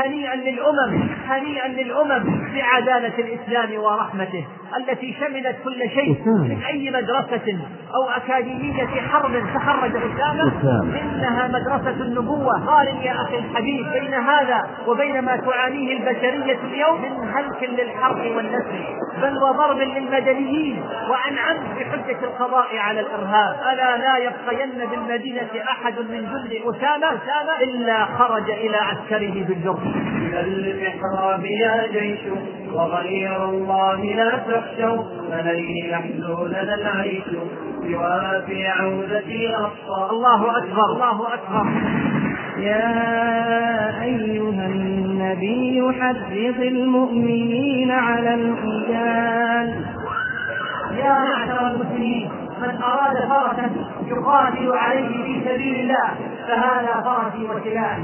هنيئا للأمم هنيئا للأمم بعدالة الإسلام ورحمته. التي شملت كل شيء من أي مدرسة أو أكاديمية حرب تخرج أسامة إنها مدرسة النبوة. قارن يا أخي الحبيب بين هذا وبين ما تعانيه البشرية اليوم من هلك للحرب والنسل بل وضرب للمدنيين وأنعم بحجة القضاء على الإرهاب. ألا لا يبقين بالمدينة أحد من جند أسامة أسامة إلا خرج إلى عسكره بالجرم المحراب يا جيش وغير الله لا تخشوا فلن يحلو لنا العيش. سوى في عودتي أصفى الله أكبر. الله أكبر. يا أيها النبي حرض المؤمنين على القتال يا معشر المسلمين من أراد فرسا يقاتل عليه في سبيل الله فهذا فرسي وسلاحي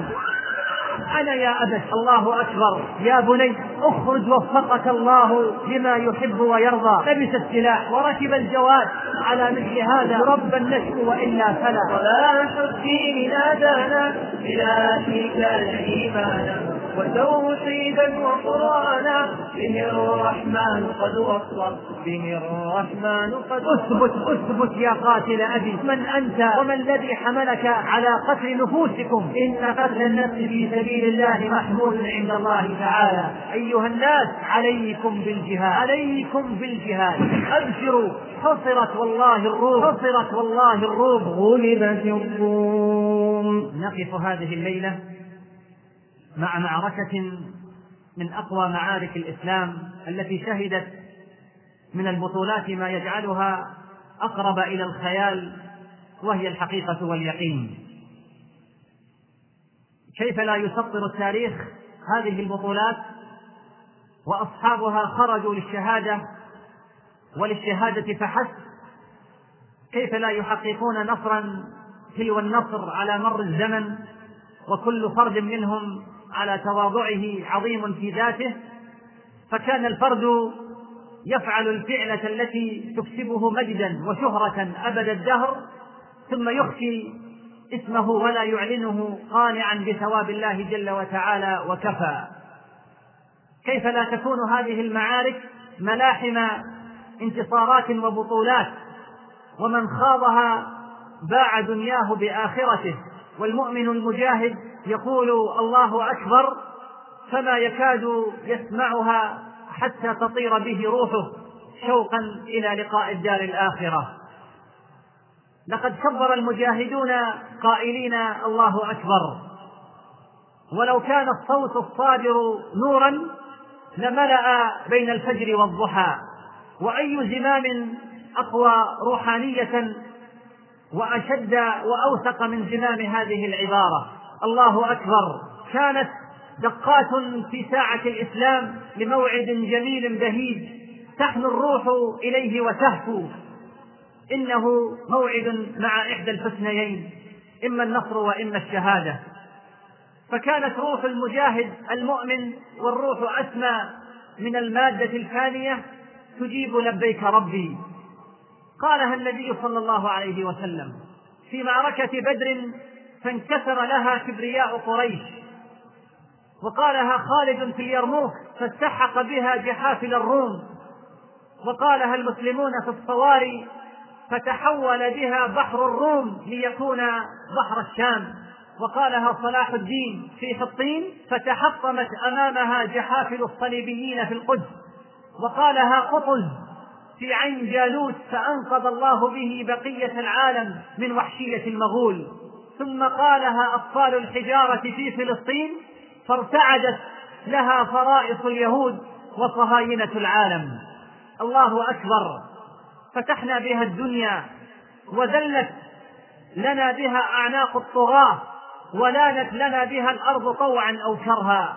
أنا يا أبت الله أكبر. يا بني اخرج وفقك الله لما يحب ويرضى. لبس السلاح وركب الجواد. على مثل هذا رب النشء وإلا فلا. صلاح الدين نادانا إلى فيك الإيمان وتوحيدا وقرانا. به الرحمن قد وصى به الرحمن قد أثبت أثبت يا قاتل أبي. من أنت وما الذي حملك على قتل نفوسكم؟ إن قتل النفس في سبيل الله محمود عند الله تعالى. أيها الناس عليكم بالجهاد. عليكم بالجهاد. أبشروا. حصرت والله الروم. حصرت والله الروم. غلبت الروم. نقف هذه الليلة مع معركة من أقوى معارك الإسلام التي شهدت من البطولات ما يجعلها أقرب إلى الخيال وهي الحقيقة واليقين. كيف لا يسطر التاريخ هذه البطولات؟ وأصحابها خرجوا للشهادة وللشهادة فحسب. كيف لا يحققون نصرا تلو النصر على مر الزمن؟ وكل فرد منهم على تواضعه عظيم في ذاته. فكان الفرد يفعل الفعلة التي تكسبه مجدا وشهرة أبد الدهر ثم يخفي اسمه ولا يعلنه قانعا بثواب الله جل وتعالى وكفى. كيف لا تكون هذه المعارك ملاحم انتصارات وبطولات ومن خاضها باع دنياه بآخرته والمؤمن المجاهد يقول الله أكبر فما يكاد يسمعها حتى تطير به روحه شوقا إلى لقاء الدار الآخرة. لقد كبر المجاهدون قائلين الله أكبر. ولو كان الصوت الصادر نورا لملأ بين الفجر والضحى. وأي زمام أقوى روحانية وأشد وأوثق من زمام هذه العبارة. الله أكبر. كانت دقات في ساعة الإسلام لموعد جميل بهيج. تحن الروح إليه وتهفو. إنه موعد مع إحدى الحسنيين إما النصر وإما الشهادة. فكانت روح المجاهد المؤمن والروح أسمى من المادة الفانية تجيب لبيك ربي. قالها النبي صلى الله عليه وسلم في معركة بدر فانكسر لها كبرياء قريش وقالها خالد في اليرموك فاستحق بها جحافل الروم وقالها المسلمون في الصواري فتحول بها بحر الروم ليكون بحر الشام. وقالها صلاح الدين في حطين فتحطمت أمامها جحافل الصليبيين في القدس. وقالها قطز في عين جالوت فأنقذ الله به بقية العالم من وحشية المغول. ثم قالها أطفال الحجارة في فلسطين فارتعدت لها فرائص اليهود وصهاينة العالم. الله أكبر. فتحنا بها الدنيا وذلت لنا بها أعناق الطغاة ولانت لنا بها الأرض طوعا أو كرها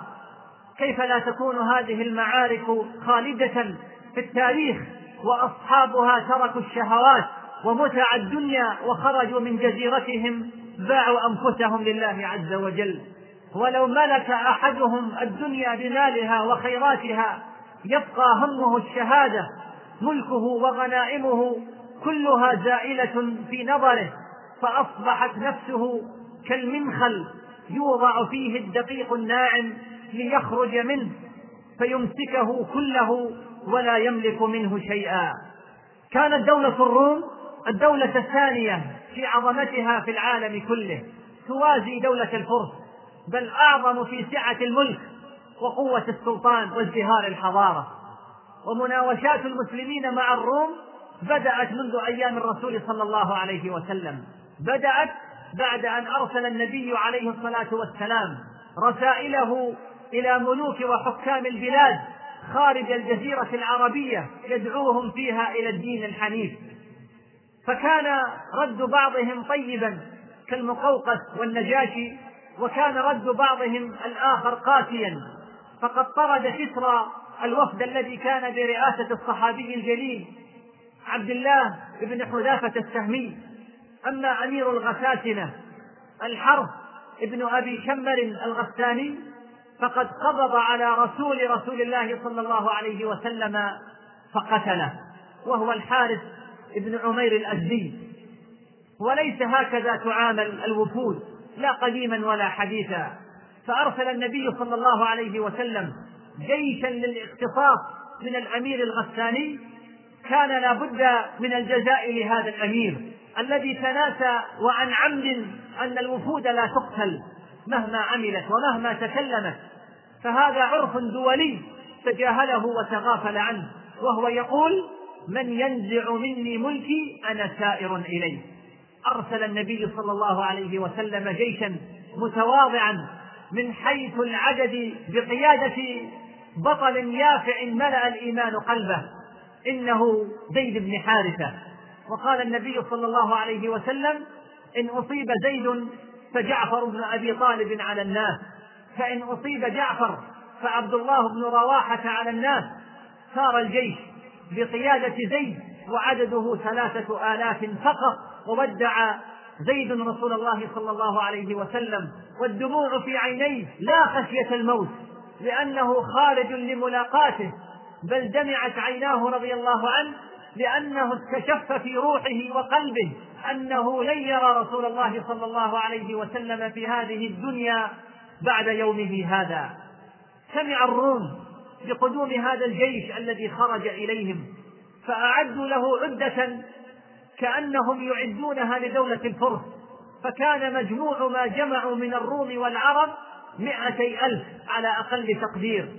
كيف لا تكون هذه المعارك خالدة في التاريخ وأصحابها تركوا الشهوات ومتع الدنيا وخرجوا من جزيرتهم باعوا أنفسهم لله عز وجل. ولو ملك أحدهم الدنيا بمالها وخيراتها يبقى همه الشهادة ملكه وغنائمه كلها زائلة في نظره فأصبحت نفسه كالمنخل يوضع فيه الدقيق الناعم ليخرج منه فيمسكه كله ولا يملك منه شيئا. كانت دولة الروم الدولة الثانية في عظمتها في العالم كله توازي دولة الفرس بل أعظم في سعة الملك وقوة السلطان وازدهار الحضارة. ومناوشات المسلمين مع الروم بدأت منذ أيام الرسول صلى الله عليه وسلم. بدأت بعد أن أرسل النبي عليه الصلاة والسلام رسائله إلى ملوك وحكام البلاد خارج الجزيرة العربية يدعوهم فيها إلى الدين الحنيف. فكان رد بعضهم طيبا كالمقوقس والنجاشي وكان رد بعضهم الآخر قاسيا. فقد طرد كسرى الوفد الذي كان برئاسة الصحابي الجليل عبد الله بن حذافة السهمي. أما أمير الغساسنة الحرب ابن أبي شمر الغساني فقد قبض على رسول رسول الله صلى الله عليه وسلم فقتله وهو الحارث ابن عمير الأزدي. وليس هكذا تعامل الوفود لا قديما ولا حديثا. فأرسل النبي صلى الله عليه وسلم جيشا للاقتصاص من الأمير الغساني كان لا بد من الجزاء لهذا الأمير الذي تناسى وعن عمد أن الوفود لا تقتل مهما عملت ومهما تكلمت. فهذا عرف دولي تجاهله وتغافل عنه وهو يقول من ينزع مني ملكي أنا سائر إليه. أرسل النبي صلى الله عليه وسلم جيشا متواضعا من حيث العدد بقيادة بطل يافع ملأ الإيمان قلبه إنه زيد بن حارثة. وقال النبي صلى الله عليه وسلم إن أصيب زيد فجعفر بن أبي طالب على الناس فإن أصيب جعفر فعبد الله بن رواحة على الناس. سار الجيش بقيادة زيد وعدده ثلاثة آلاف فقط وودع زيد رسول الله صلى الله عليه وسلم والدموع في عينيه لا خشية الموت. لأنه خارج لملاقاته بل دمعت عيناه رضي الله عنه لأنه استشف في روحه وقلبه أنه لن يرى رسول الله صلى الله عليه وسلم في هذه الدنيا بعد يومه هذا. سمع الروم بقدوم هذا الجيش الذي خرج إليهم فأعدوا له عدة كأنهم يعدونها لدولة الفرس فكان مجموع ما جمعوا من الروم والعرب مائتي ألف على أقل تقدير.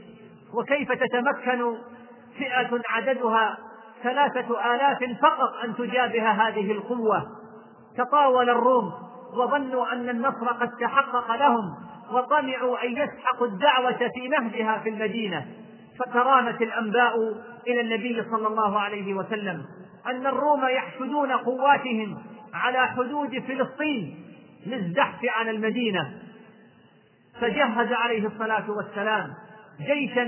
وكيف تتمكن فئة عددها؟ ثلاثة آلاف فقط أن تجابه هذه القوة. تطاول الروم وظنوا أن النصر قد تحقق لهم وطمعوا أن يسحقوا الدعوة في مهدها في المدينة. فترانت الأنباء إلى النبي صلى الله عليه وسلم أن الروم يحشدون قواتهم على حدود فلسطين للزحف على المدينة. فجهز عليه الصلاة والسلام جيشا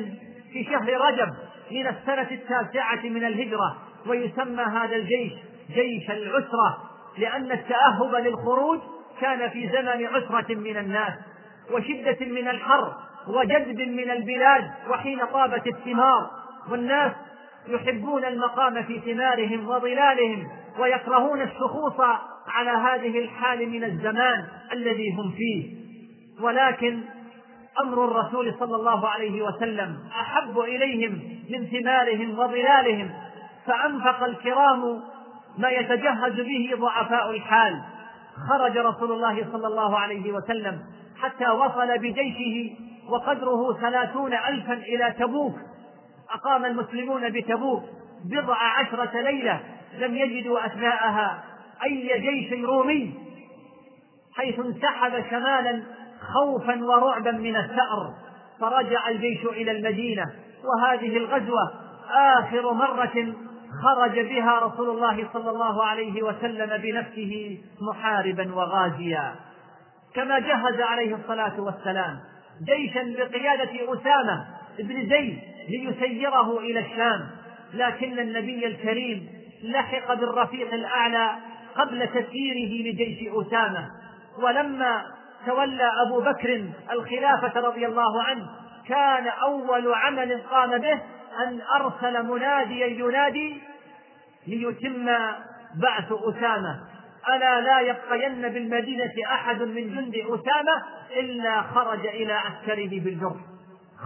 في شهر رجب من السنة التاسعة من الهجرة ويسمى هذا الجيش جيش العسرة لأن التأهب للخروج كان في زمن عسرة من الناس وشدة من الحر وجذب من البلاد وحين طابت الثمار والناس يحبون المقام في ثمارهم وظلالهم ويكرهون الشخوص على هذه الحال من الزمان الذي هم فيه. ولكن أمر الرسول صلى الله عليه وسلم أحب إليهم من ثمارهم وظلالهم فأنفق الكرام ما يتجهز به ضعفاء الحال. خرج رسول الله صلى الله عليه وسلم حتى وصل بجيشه وقدره ثلاثون ألفا إلى تبوك. أقام المسلمون بتبوك بضع عشرة ليلة لم يجدوا أثناءها أي جيش رومي حيث انسحب شمالا خوفا ورعبا من الثأر فرجع الجيش إلى المدينة وهذه الغزوة آخر مرة خرج بها رسول الله صلى الله عليه وسلم بنفسه محاربا وغازيا. كما جهز عليه الصلاة والسلام جيشا بقيادة أسامة بن زيد ليسيره إلى الشام لكن النبي الكريم لحق بالرفيق الأعلى قبل تسييره لجيش أسامة. ولما تولى أبو بكر الخلافة رضي الله عنه كان أول عمل قام به أن أرسل مناديا ينادي ليتم بعث أسامة. ألا لا يبقين بالمدينة أحد من جند أسامة إلا خرج إلى عسكره بالجرح.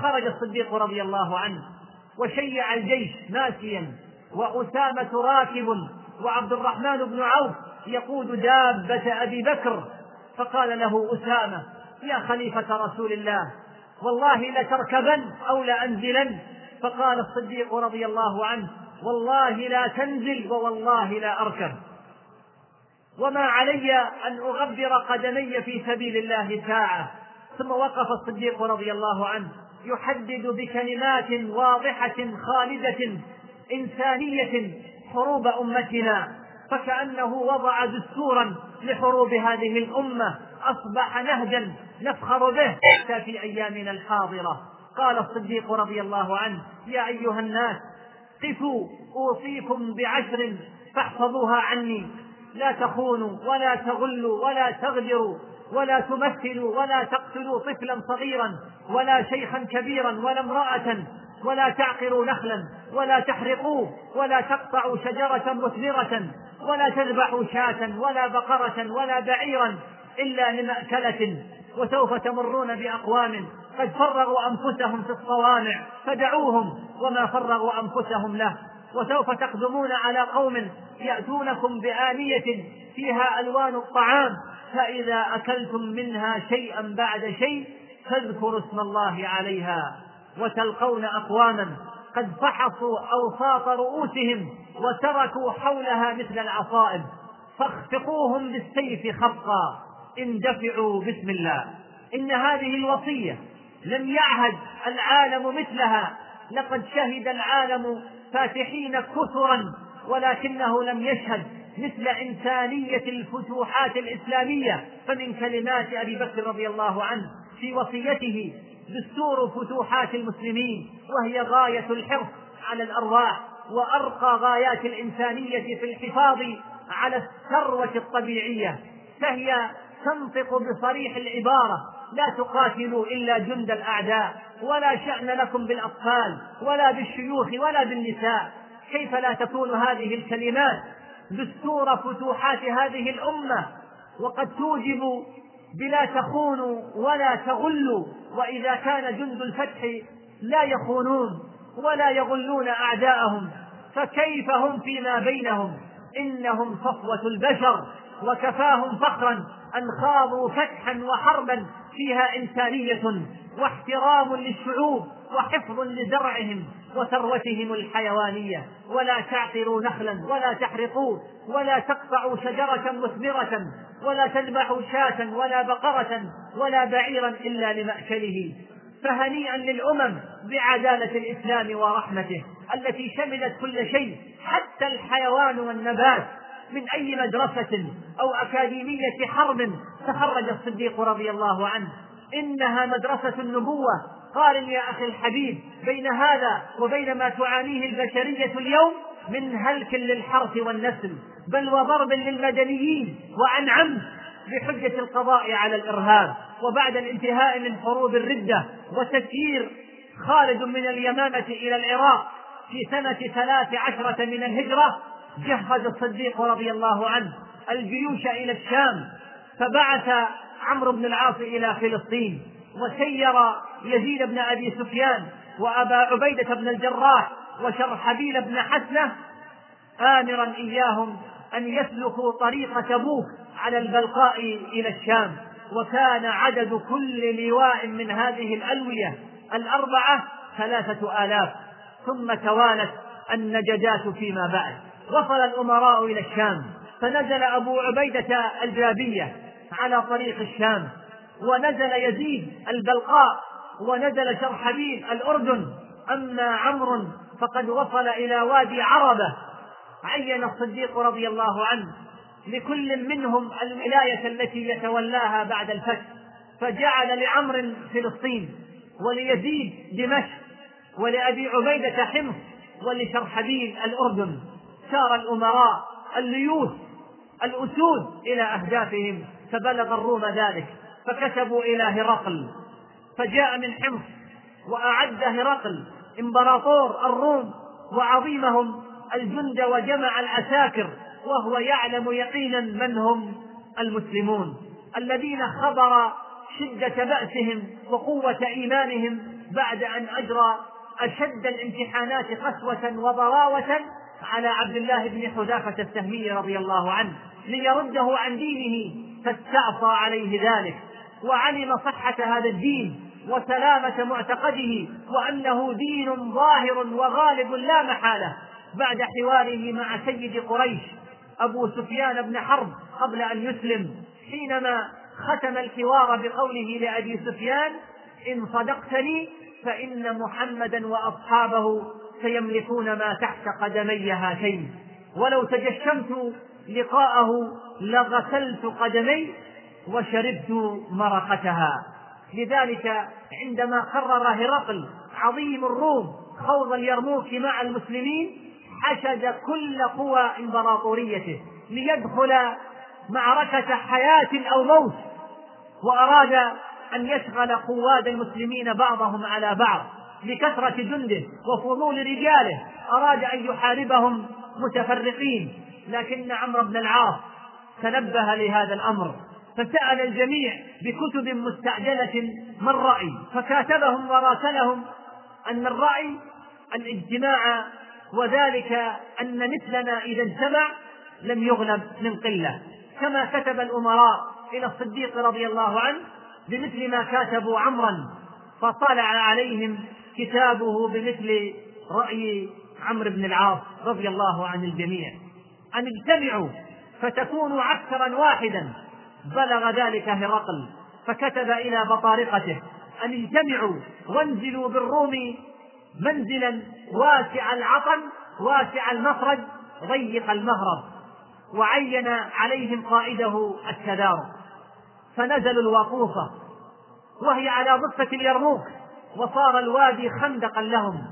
خرج الصديق رضي الله عنه وشيع الجيش ماشيا وأسامة راكب وعبد الرحمن بن عوف يقود دابة أبي بكر فقال له أسامة يا خليفة رسول الله والله لتركبن أو لأنزلن. فقال الصديق رضي الله عنه والله لا تنزل ووالله لا أركب. وما علي أن أغبر قدمي في سبيل الله ساعة. ثم وقف الصديق رضي الله عنه يحدد بكلمات واضحة خالدة إنسانية حروب أمتنا. فكأنه وضع دستورا لحروب هذه الأمة أصبح نهجا نفخر به حتى في أيامنا الحاضرة. قال الصديق رضي الله عنه يا أيها الناس قفوا أوصيكم بعشر فاحفظوها عني. لا تخونوا ولا تغلوا ولا تغدروا ولا تمثلوا ولا تقتلوا طفلا صغيرا ولا شيخا كبيرا ولا امرأة ولا تعقروا نخلا ولا تحرقوه ولا تقطعوا شجرة مثمرة ولا تذبحوا شاة ولا بقرة ولا بعيرا إلا لمأكلة وسوف تمرون بأقوام. قد فرغوا أنفسهم في الصوامع فدعوهم وما فرغوا أنفسهم له. وسوف تقدمون على قوم يأتونكم بآنية فيها ألوان الطعام فإذا أكلتم منها شيئا بعد شيء فاذكروا اسم الله عليها. وتلقون أقواما قد فحصوا أوساط رؤوسهم وتركوا حولها مثل العصائب. فاخفقوهم بالسيف خفقا. اندفعوا بسم الله. إن هذه الوصية لم يعهد العالم مثلها. لقد شهد العالم فاتحين كثرا ولكنه لم يشهد مثل إنسانية الفتوحات الإسلامية. فمن كلمات أبي بكر رضي الله عنه في وصيته دستور فتوحات المسلمين وهي غاية الحرص على الأرواح وأرقى غايات الإنسانية في الحفاظ على الثروة الطبيعية. فهي تنطق بصريح العبارة لا تقاتلوا إلا جند الأعداء ولا شأن لكم بالأطفال ولا بالشيوخ ولا بالنساء. كيف لا تكون هذه الكلمات دستور فتوحات هذه الأمة؟ وقد توجب بلا تخونوا ولا تغلوا وإذا كان جند الفتح لا يخونون ولا يغلون أعداءهم فكيف هم فيما بينهم؟ إنهم صفوة البشر وكفاهم فخرا أن خاضوا فتحا وحربا فيها إنسانية واحترام للشعوب وحفظ لزرعهم. وثروتهم الحيوانية. ولا تعقروا نخلا ولا تحرقوا ولا تقطعوا شجرة مثمرة ولا تذبحوا شاة ولا بقرة ولا بعيرا إلا لمأكله. فهنيئا للأمم بعدالة الإسلام ورحمته التي شملت كل شيء حتى الحيوان والنبات من أي مدرسة أو أكاديمية حرب تخرج الصديق رضي الله عنه. إنها مدرسة النبوة قارن يا أخي الحبيب بين هذا وبين ما تعانيه البشرية اليوم من هلك للحرث والنسل بل وضرب للمدنيين وعن عمد بحجة القضاء على الإرهاب وبعد الانتهاء من حروب الردة وتسيير خالد من اليمامة إلى العراق في سنة ثلاث عشرة من الهجرة جهز الصديق رضي الله عنه الجيوش إلى الشام فبعث عمرو بن العاص إلى فلسطين. وسير يزيد بن أبي سفيان وأبا عبيدة بن الجراح وشرحبيل بن حسنة آمرا إياهم أن يسلكوا طريق تبوك على البلقاء إلى الشام. وكان عدد كل لواء من هذه الألوية الأربعة ثلاثة آلاف. ثم توالت النجدات فيما بعد. وصل الأمراء إلى الشام. فنزل أبو عبيدة الجابية على طريق الشام. ونزل يزيد البلقاء ونزل شرحبيل الأردن. أما عمرو فقد وصل إلى وادي عربة. عين الصديق رضي الله عنه لكل منهم الولاية التي يتولاها بعد الفتح. فجعل لعمر فلسطين وليزيد دمشق ولأبي عبيدة حمص ولشرحبيل الأردن. سار الأمراء الليوث الأسود إلى أهدافهم. فبلغ الروم ذلك. فكتبوا إلى هرقل فجاء من حمص وأعد هرقل إمبراطور الروم وعظيمهم الجند وجمع العساكر وهو يعلم يقينا من هم المسلمون الذين خبر شدة بأسهم وقوة إيمانهم بعد أن أجرى أشد الامتحانات قسوة وضراوة على عبد الله بن حذافة السهمي رضي الله عنه ليرده عن دينه فاستعصى عليه ذلك. وعلم صحة هذا الدين وسلامة معتقده وأنه دين ظاهر وغالب لا محالة بعد حواره مع سيد قريش أبو سفيان بن حرب قبل أن يسلم حينما ختم الحوار بقوله لأبي سفيان إن صدقتني فإن محمدا وأصحابه سيملكون ما تحت قدمي هاتين ولو تجشمت لقاءه لغسلت قدمي وشربت مرقتها. لذلك عندما قرر هرقل عظيم الروم خوض اليرموك مع المسلمين حشد كل قوى إمبراطوريته ليدخل معركة حياة أو موت وأراد أن يشغل قواد المسلمين بعضهم على بعض لكثرة جنده وفضول رجاله. أراد أن يحاربهم متفرقين. لكن عمرو بن العاص تنبه لهذا الأمر. فسأل الجميع بكتب مستعجلة ما الرأي فكاتبهم وراسلهم أن الرأي الاجتماع وذلك أن مثلنا إذا اجتمع لم يغلب من قلة. كما كتب الأمراء إلى الصديق رضي الله عنه بمثل ما كاتبوا عمرا فطلع عليهم كتابه بمثل رأي عمرو بن العاص رضي الله عن الجميع. أن اجتمعوا فتكونوا عسكرا واحدا. بلغ ذلك هرقل فكتب إلى بطارقته أن اجتمعوا وانزلوا بالروم منزلا واسع العطن واسع المخرج ضيق المهرب وعين عليهم قائده التدارك. فنزلوا الوقوفة وهي على ضفة اليرموك وصار الوادي خندقا لهم.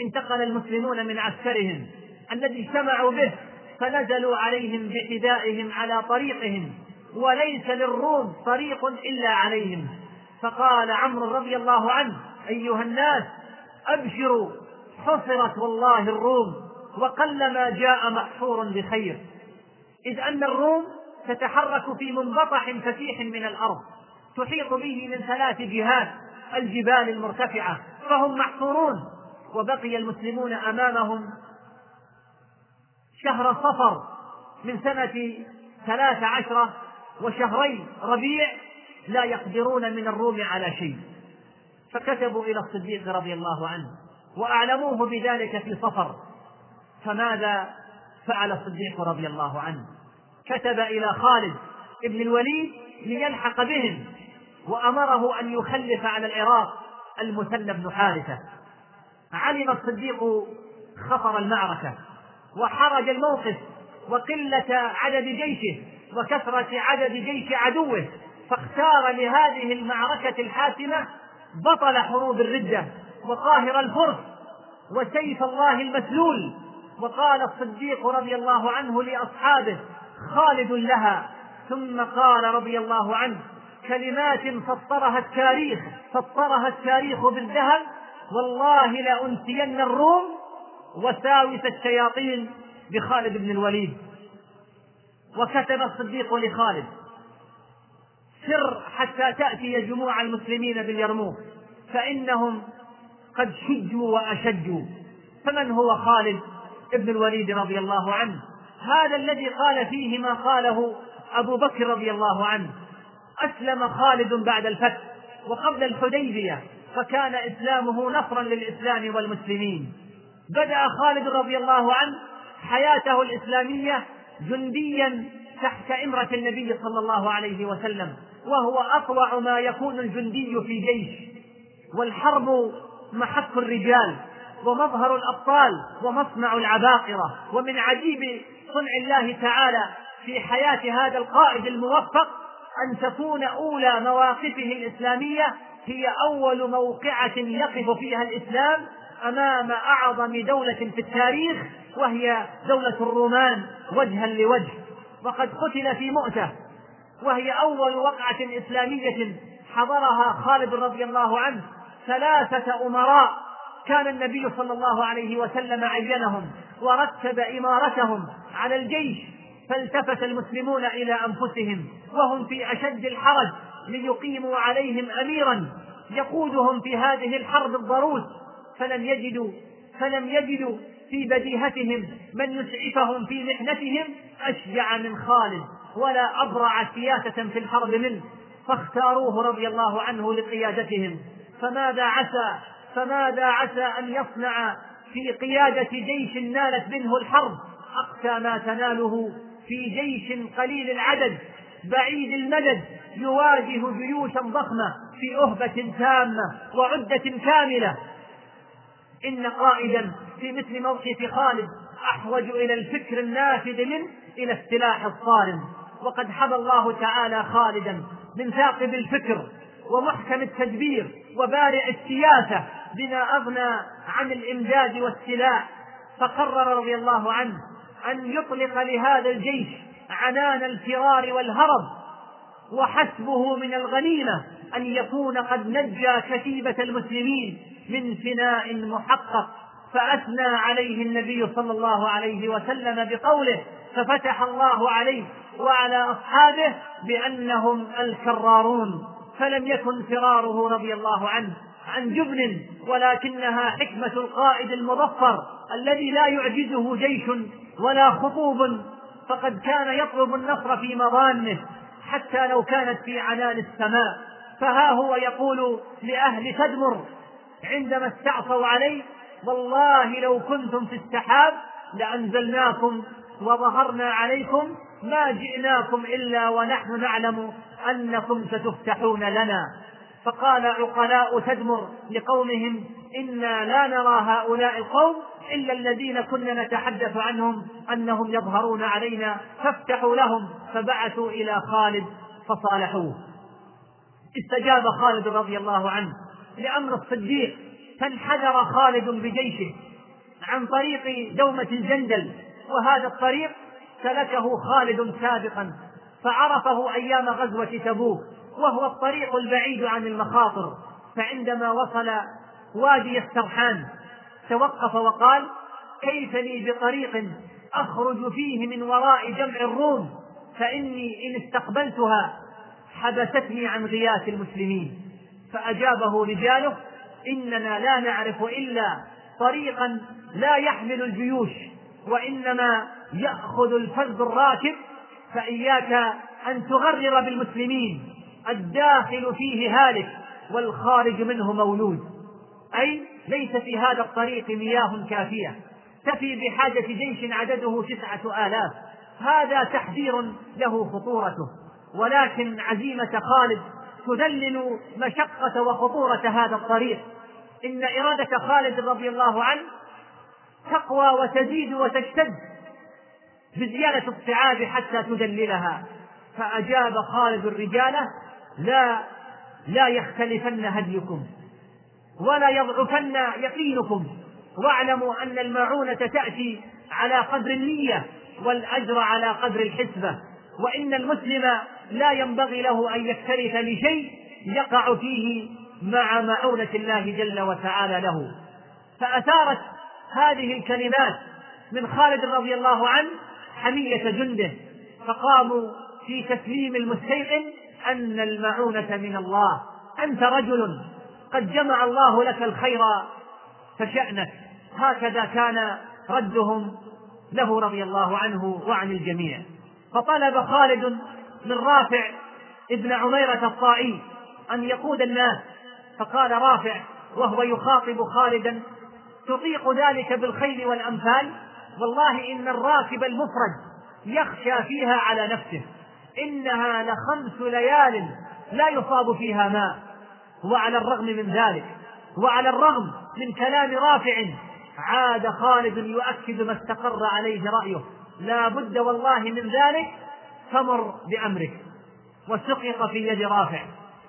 انتقل المسلمون من عسكرهم الذي اجتمعوا به فنزلوا عليهم بحذائهم على طريقهم. وليس للروم طريق إلا عليهم. فقال عمرو رضي الله عنه أيها الناس أبشروا حصرت والله الروم وقلما جاء محصور بخير. إذ أن الروم تتحرك في منبطح فسيح من الأرض تحيط به من ثلاث جهات الجبال المرتفعة فهم محصورون وبقي المسلمون أمامهم شهر صفر من سنة ثلاث عشرة وشهرين ربيع لا يقدرون من الروم على شيء. فكتبوا إلى الصديق رضي الله عنه وأعلموه بذلك في صفر. فماذا فعل الصديق رضي الله عنه؟ كتب إلى خالد بن الوليد ليلحق بهم وأمره أن يخلف على العراق المثنى بن حارثة. علم الصديق خطر المعركة وحرج الموقف وقلة عدد جيشه. وكثرة عدد جيش عدوه فاختار لهذه المعركة الحاسمة بطل حروب الردة وقاهر الفرس وسيف الله المسلول. وقال الصديق رضي الله عنه لأصحابه خالد لها. ثم قال رضي الله عنه كلمات سطرها التاريخ سطرها التاريخ بالذهب والله لأنسين الروم وساوس الشياطين بخالد بن الوليد. وكتب الصديق لخالد. سر حتى تأتي جموع المسلمين باليرموك فإنهم قد شجوا وأشجوا. فمن هو خالد ابن الوليد رضي الله عنه؟ هذا الذي قال فيه ما قاله أبو بكر رضي الله عنه. أسلم خالد بعد الفتح وقبل الحديبية فكان إسلامه نصرا للإسلام والمسلمين. بدأ خالد رضي الله عنه حياته الإسلامية جنديا تحت إمرة النبي صلى الله عليه وسلم وهو أطوع ما يكون الجندي في جيش. والحرب محك الرجال ومظهر الأبطال ومصنع العباقرة ومن عجيب صنع الله تعالى في حياة هذا القائد الموفق أن تكون أولى مواقفه الإسلامية هي أول موقعة يقف فيها الإسلام أمام أعظم دولة في التاريخ وهي دولة الرومان وجها لوجه وقد قتل في مؤتة وهي أول وقعة إسلامية حضرها خالد رضي الله عنه ثلاثة أمراء كان النبي صلى الله عليه وسلم عينهم ورتب إمارتهم على الجيش فالتفت المسلمون إلى أنفسهم وهم في أشد الحرج ليقيموا عليهم أميرا يقودهم في هذه الحرب الضروس فلم يجدوا فلم يجدوا في بديهتهم من يسعفهم في محنتهم أشجع من خالد ولا أبرع سياسة في الحرب منه. فاختاروه رضي الله عنه لقيادتهم. فماذا عسى فماذا عسى أن يصنع في قيادة جيش نالت منه الحرب؟ أقسى ما تناله في جيش قليل العدد بعيد المدد يواجه جيوشا ضخمة في أهبة تامة وعدة كاملة. إن قائدا في مثل موقف خالد أحوج إلى الفكر النافذ منه إلى السلاح الصارم. وقد حمى الله تعالى خالدا من ثاقب الفكر ومحكم التدبير وبارع السياسة بما أغنى عن الإمداد والسلاح. فقرر رضي الله عنه أن يطلق لهذا الجيش عنان الفرار والهرب وحسبه من الغنيمة أن يكون قد نجى كتيبة المسلمين من فناء محقق فأثنى عليه النبي صلى الله عليه وسلم بقوله ففتح الله عليه وعلى أصحابه بأنهم الكرارون فلم يكن فراره رضي الله عنه عن جبن ولكنها حكمة القائد المظفر الذي لا يعجزه جيش ولا خطوب فقد كان يطلب النصر في مظانه حتى لو كانت في عنان السماء. فها هو يقول لأهل تدمر عندما استعصوا عليه والله لو كنتم في السحاب لأنزلناكم وظهرنا عليكم ما جئناكم إلا ونحن نعلم أنكم ستفتحون لنا. فقال عقلاء تدمر لقومهم إنا لا نرى هؤلاء القوم إلا الذين كنا نتحدث عنهم أنهم يظهرون علينا فافتحوا لهم فبعثوا إلى خالد فصالحوه. استجاب خالد رضي الله عنه لأمر الصديق فانحدر خالد بجيشه عن طريق دومة الجندل وهذا الطريق سلكه خالد سابقا فعرفه أيام غزوة تبوك وهو الطريق البعيد عن المخاطر فعندما وصل وادي السرحان توقف وقال كيف لي بطريق أخرج فيه من وراء جمع الروم فإني إن استقبلتها حبستني عن غياث المسلمين فأجابه رجاله إننا لا نعرف إلا طريقا لا يحمل الجيوش وإنما يأخذ الفرد الراكب فإياك أن تغرر بالمسلمين الداخل فيه هالك والخارج منه مولود أي ليس في هذا الطريق مياه كافية. تفي بحاجة جيش عدده تسعة آلاف. هذا تحذير له خطورته. ولكن عزيمة خالد تذلل مشقة وخطورة هذا الطريق. إن إرادة خالد رضي الله عنه تقوى وتزيد وتشتد بزيادة الصعاب حتى تدللها. فأجاب خالد الرجال لا لا يختلفن هديكم. ولا يضعفن يقينكم. واعلموا أن المعونة تأتي على قدر النية والأجر على قدر الحسبة. وإن المسلم لا ينبغي له أن يكترث لشيء يقع فيه مع معونة الله جل وتعالى له. فأثارت هذه الكلمات من خالد رضي الله عنه حمية جنده. فقاموا في تسليم المستيقن أن المعونة من الله. أنت رجل قد جمع الله لك الخير فشأنك هكذا كان ردهم له رضي الله عنه وعن الجميع. فطلب خالد من رافع ابن عميرة الطائي أن يقود الناس. فقال رافع وهو يخاطب خالدا تطيق ذلك بالخيل والأمثال؟ والله إن الراكب المفرد يخشى فيها على نفسه. إنها لخمس ليال لا يصاب فيها ماء. وعلى الرغم من ذلك وعلى الرغم من كلام رافع. عاد خالد يؤكد ما استقر عليه رأيه. لا بد والله من ذلك فمر بأمرك وسقط في يد رافع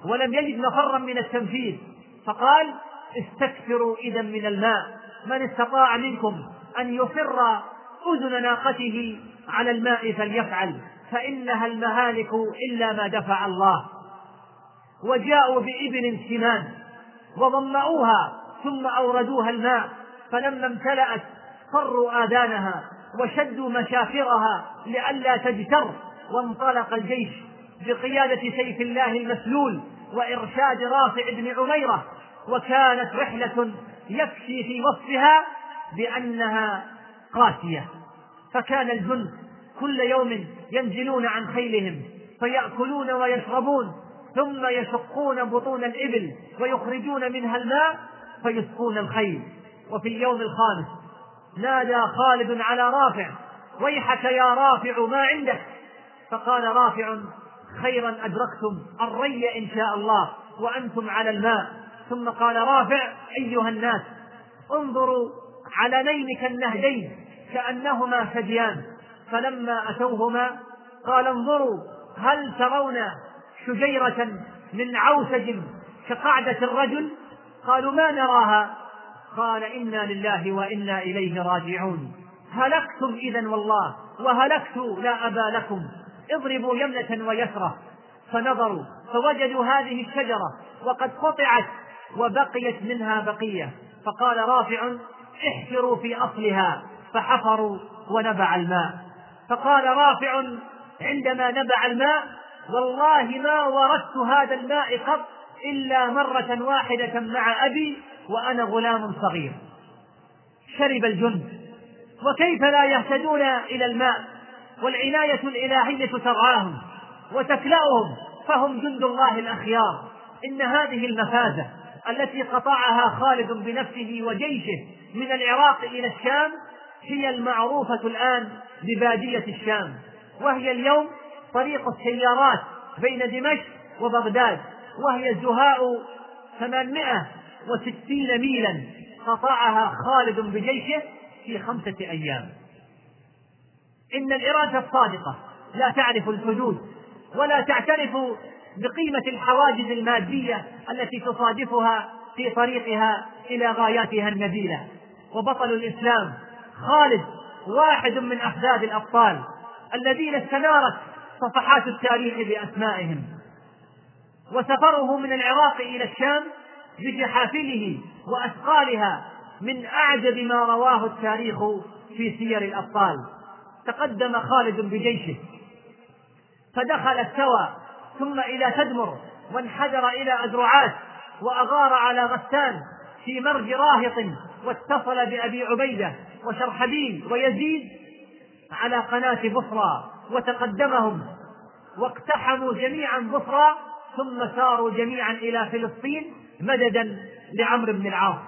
ولم يجد مفرا من التنفيذ. فقال استكثروا إذا من الماء من استطاع منكم أن يفر أذن ناقته على الماء فليفعل فإنها المهالك إلا ما دفع الله. وجاءوا بإبل سمان وضمؤوها ثم أوردوها الماء فلما امتلأت صروا آذانها وشدوا مشافرها لئلا تجتر وانطلق الجيش بقيادة سيف الله المسلول وإرشاد رافع بن عميرة وكانت رحلة يكفي في وصفها بأنها قاسية. فكان الجند كل يوم ينزلون عن خيلهم فيأكلون ويشربون ثم يشقون بطون الإبل ويخرجون منها الماء فيسقون الخيل. وفي اليوم الخامس نادى خالد على رافع ويحك يا رافع ما عندك. فقال رافع خيرا أدركتم الري إن شاء الله وأنتم على الماء. ثم قال رافع أيها الناس انظروا علنين كالنهدين كأنهما ثديان فلما أتوهما قال انظروا هل ترون شجيرة من عوسج كقعدة الرجل؟ قالوا ما نراها؟ قال إنا لله وإنا إليه راجعون. هلكتم إذا والله وهلكت لا أبا لكم. اضربوا يمنة ويسرة. فنظروا فوجدوا هذه الشجرة وقد قطعت وبقيت منها بقية. فقال رافع احفروا في أصلها. فحفروا ونبع الماء. فقال رافع عندما نبع الماء والله ما وردت هذا الماء قط إلا مرة واحدة مع أبي وأنا غلام صغير. شرب الجند. وكيف لا يهتدون إلى الماء؟ والعناية الإلهية ترعاهم وتكلأهم فهم جند الله الأخيار. إن هذه المفازة التي قطعها خالد بنفسه وجيشه من العراق إلى الشام هي المعروفة الآن ببادية الشام وهي اليوم طريق السيارات بين دمشق وبغداد وهي زهاء ثمانمائة وستين ميلا. قطعها خالد بجيشه في خمسة أيام. إن الإرادة الصادقة. لا تعرف الحدود ولا تعترف بقيمة الحواجز المادية التي تصادفها في طريقها إلى غاياتها النبيلة وبطل الإسلام خالد واحد من أحداث الأبطال الذين استنارت صفحات التاريخ بأسمائهم. وسفره من العراق إلى الشام بجحافله وأثقالها من أعجب ما رواه التاريخ في سير الأبطال. تقدم خالد بجيشه. فدخل السوى ثم إلى تدمر وانحدر إلى أدرعات وأغار على غسان في مرج راهط واتصل بأبي عبيدة وشرحبيل ويزيد على قناة بصرى. وتقدمهم واقتحموا جميعا بصرى ثم ساروا جميعا إلى فلسطين مددا لعمرو بن العاص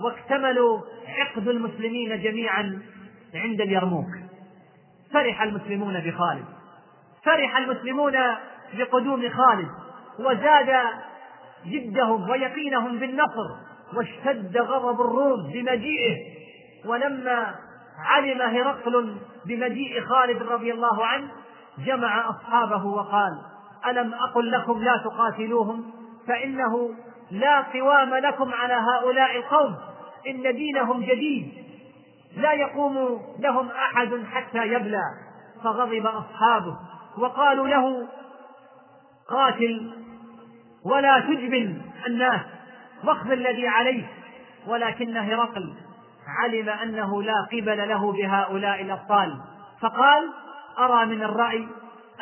واكتملوا عقد المسلمين جميعا عند اليرموك. فرح المسلمون بخالد. فرح المسلمون بقدوم خالد. وزاد جدهم ويقينهم بالنصر واشتد غضب الروم بمجيئه. ولما علم هرقل بمجيء خالد رضي الله عنه جمع أصحابه وقال ألم أقل لكم لا تقاتلوهم؟ فإنه لا قوام لكم على هؤلاء القوم إن دينهم جديد لا يقوم لهم أحد حتى يبلى. فغضب أصحابه وقالوا له قاتل ولا تجبن الناس واخذ الذي عليك ولكن هرقل. علم أنه لا قبل له بهؤلاء الأبطال. فقال أرى من الرأي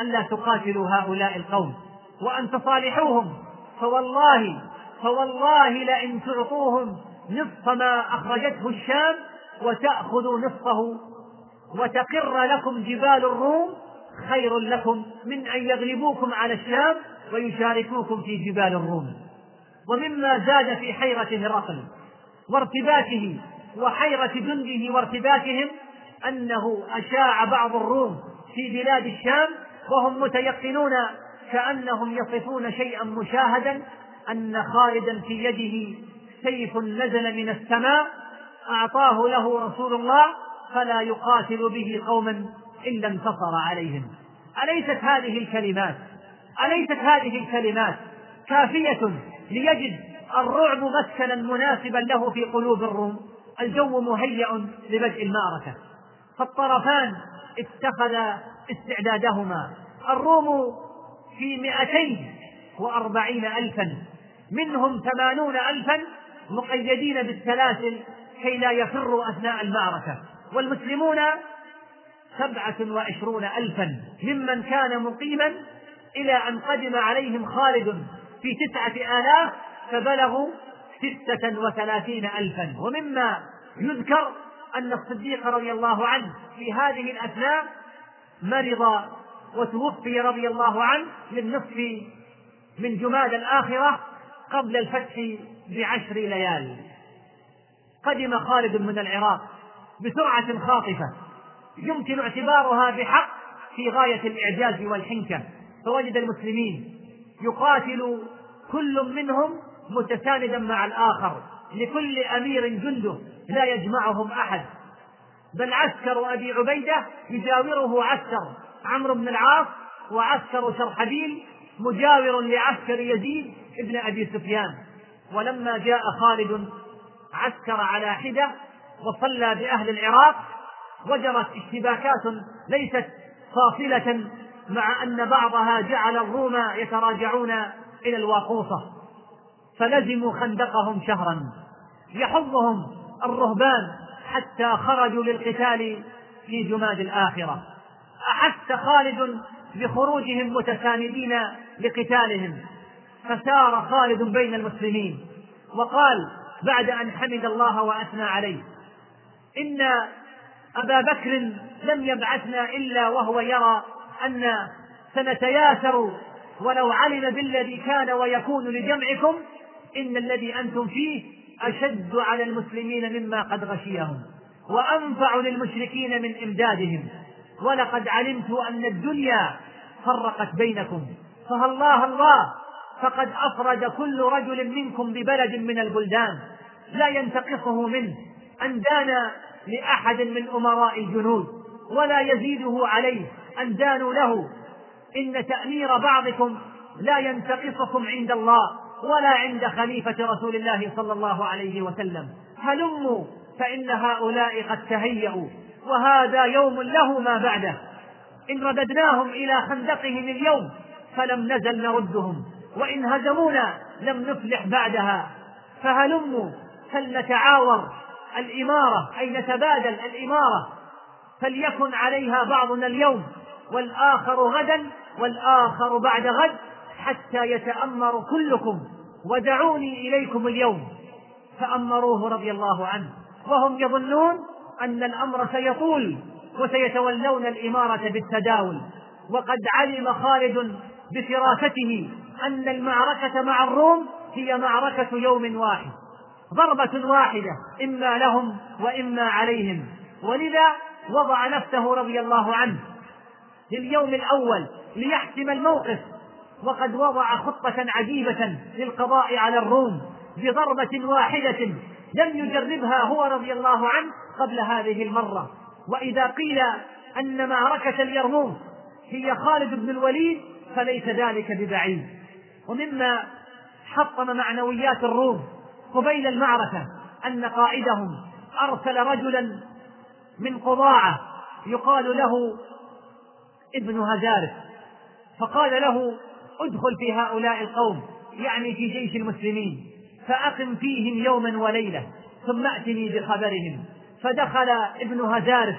ألا تقاتلوا هؤلاء القوم وأن تصالحوهم. فوالله فوالله لئن تعطوهم نصف ما أخرجته الشام وتأخذوا نصفه وتقر لكم جبال الروم خير لكم من أن يغلبوكم على الشام ويشاركوكم في جبال الروم. ومما زاد في حيرة هرقل وارتباكه وحيرة جنده وارتباكهم أنه أشاع بعض الروم في بلاد الشام وهم متيقنون كأنهم يصفون شيئا مشاهدا أن خالدا في يده سيف نزل من السماء أعطاه له رسول الله فلا يقاتل به قوما إلا انتصر عليهم. أليست هذه الكلمات؟ أليست هذه الكلمات كافية ليجد الرعب مسكنا مناسبا له في قلوب الروم؟ الجو مهيأ لبدء المعركة. فالطرفان اتخذا استعدادهما. الروم في مئتين وأربعين ألفا. منهم ثمانون ألفا مقيدين بالسلاسل كي لا يفروا أثناء المعركة. والمسلمون سبعة وعشرون ألفا. ممن كان مقيما إلى أن قدم عليهم خالد في تسعة آلاف فبلغوا ستة وثلاثين ألفا. ومما يذكر أن الصديق رضي الله عنه في هذه الأثناء مرض وتوفي رضي الله عنه من نصف من جماد الآخرة قبل الفتح بعشر ليال. قدم خالد من العراق بسرعة خاطفة. يمكن اعتبارها بحق في غاية الإعجاز والحنكة. فوجد المسلمين يقاتل كل منهم متساندا مع الآخر لكل أمير جنده لا يجمعهم أحد. بل عسكر أبي عبيدة يجاوره عسكر عمرو بن العاص وعسكر شرحبيل مجاور لعسكر يزيد ابن أبي سفيان. ولما جاء خالد عسكر على حدة وصلى بأهل العراق وجرت اشتباكات ليست فاصلة مع أن بعضها جعل الروم يتراجعون إلى الواقوصة. فلزموا خندقهم شهرا. يحضهم الرهبان حتى خرجوا للقتال في جماد الآخرة. أحس خالد بخروجهم متساندين لقتالهم. فسار خالد بين المسلمين وقال بعد أن حمد الله وأثنى عليه إن أبا بكر لم يبعثنا إلا وهو يرى أن سنتياسر ولو علم بالذي كان ويكون لجمعكم إن الذي أنتم فيه أشد على المسلمين مما قد غشيهم وأنفع للمشركين من إمدادهم. ولقد علمت أن الدنيا فرقت بينكم فالله الله فقد أفرد كل رجل منكم ببلد من البلدان لا ينتقصه منه أن دان لأحد من أمراء الجنود ولا يزيده عليه أن دانوا له. إن تأمير بعضكم لا ينتقصكم عند الله. ولا عند خليفة رسول الله صلى الله عليه وسلم. هلموا فإن هؤلاء قد تهيأوا وهذا يوم له ما بعده. إن رددناهم إلى خندقهم اليوم فلم نزل نردهم. وإن هزمونا لم نفلح بعدها. فهلموا فلنتعاور الإمارة أي نتبادل الإمارة. فليكن عليها بعضنا اليوم والآخر غدا والآخر بعد غد. حتى يتأمر كلكم ودعوني إليكم اليوم. فأمروه رضي الله عنه. وهم يظنون أن الأمر سيطول وسيتولون الإمارة بالتداول. وقد علم خالد بفراسته أن المعركة مع الروم هي معركة يوم واحد. ضربة واحدة إما لهم وإما عليهم. ولذا وضع نفسه رضي الله عنه لليوم الأول ليحسم الموقف. وقد وضع خطة عجيبة للقضاء على الروم بضربة واحدة لم يجربها هو رضي الله عنه قبل هذه المرة. وإذا قيل أن معركة اليرموك هي خالد بن الوليد فليس ذلك ببعيد. ومما حطم معنويات الروم قبيل المعركة أن قائدهم أرسل رجلا من قضاعة يقال له ابن هزارف فقال له ادخل في هؤلاء القوم يعني في جيش المسلمين فأقم فيهم يوما وليلة ثم ائتني بخبرهم. فدخل ابن هزارف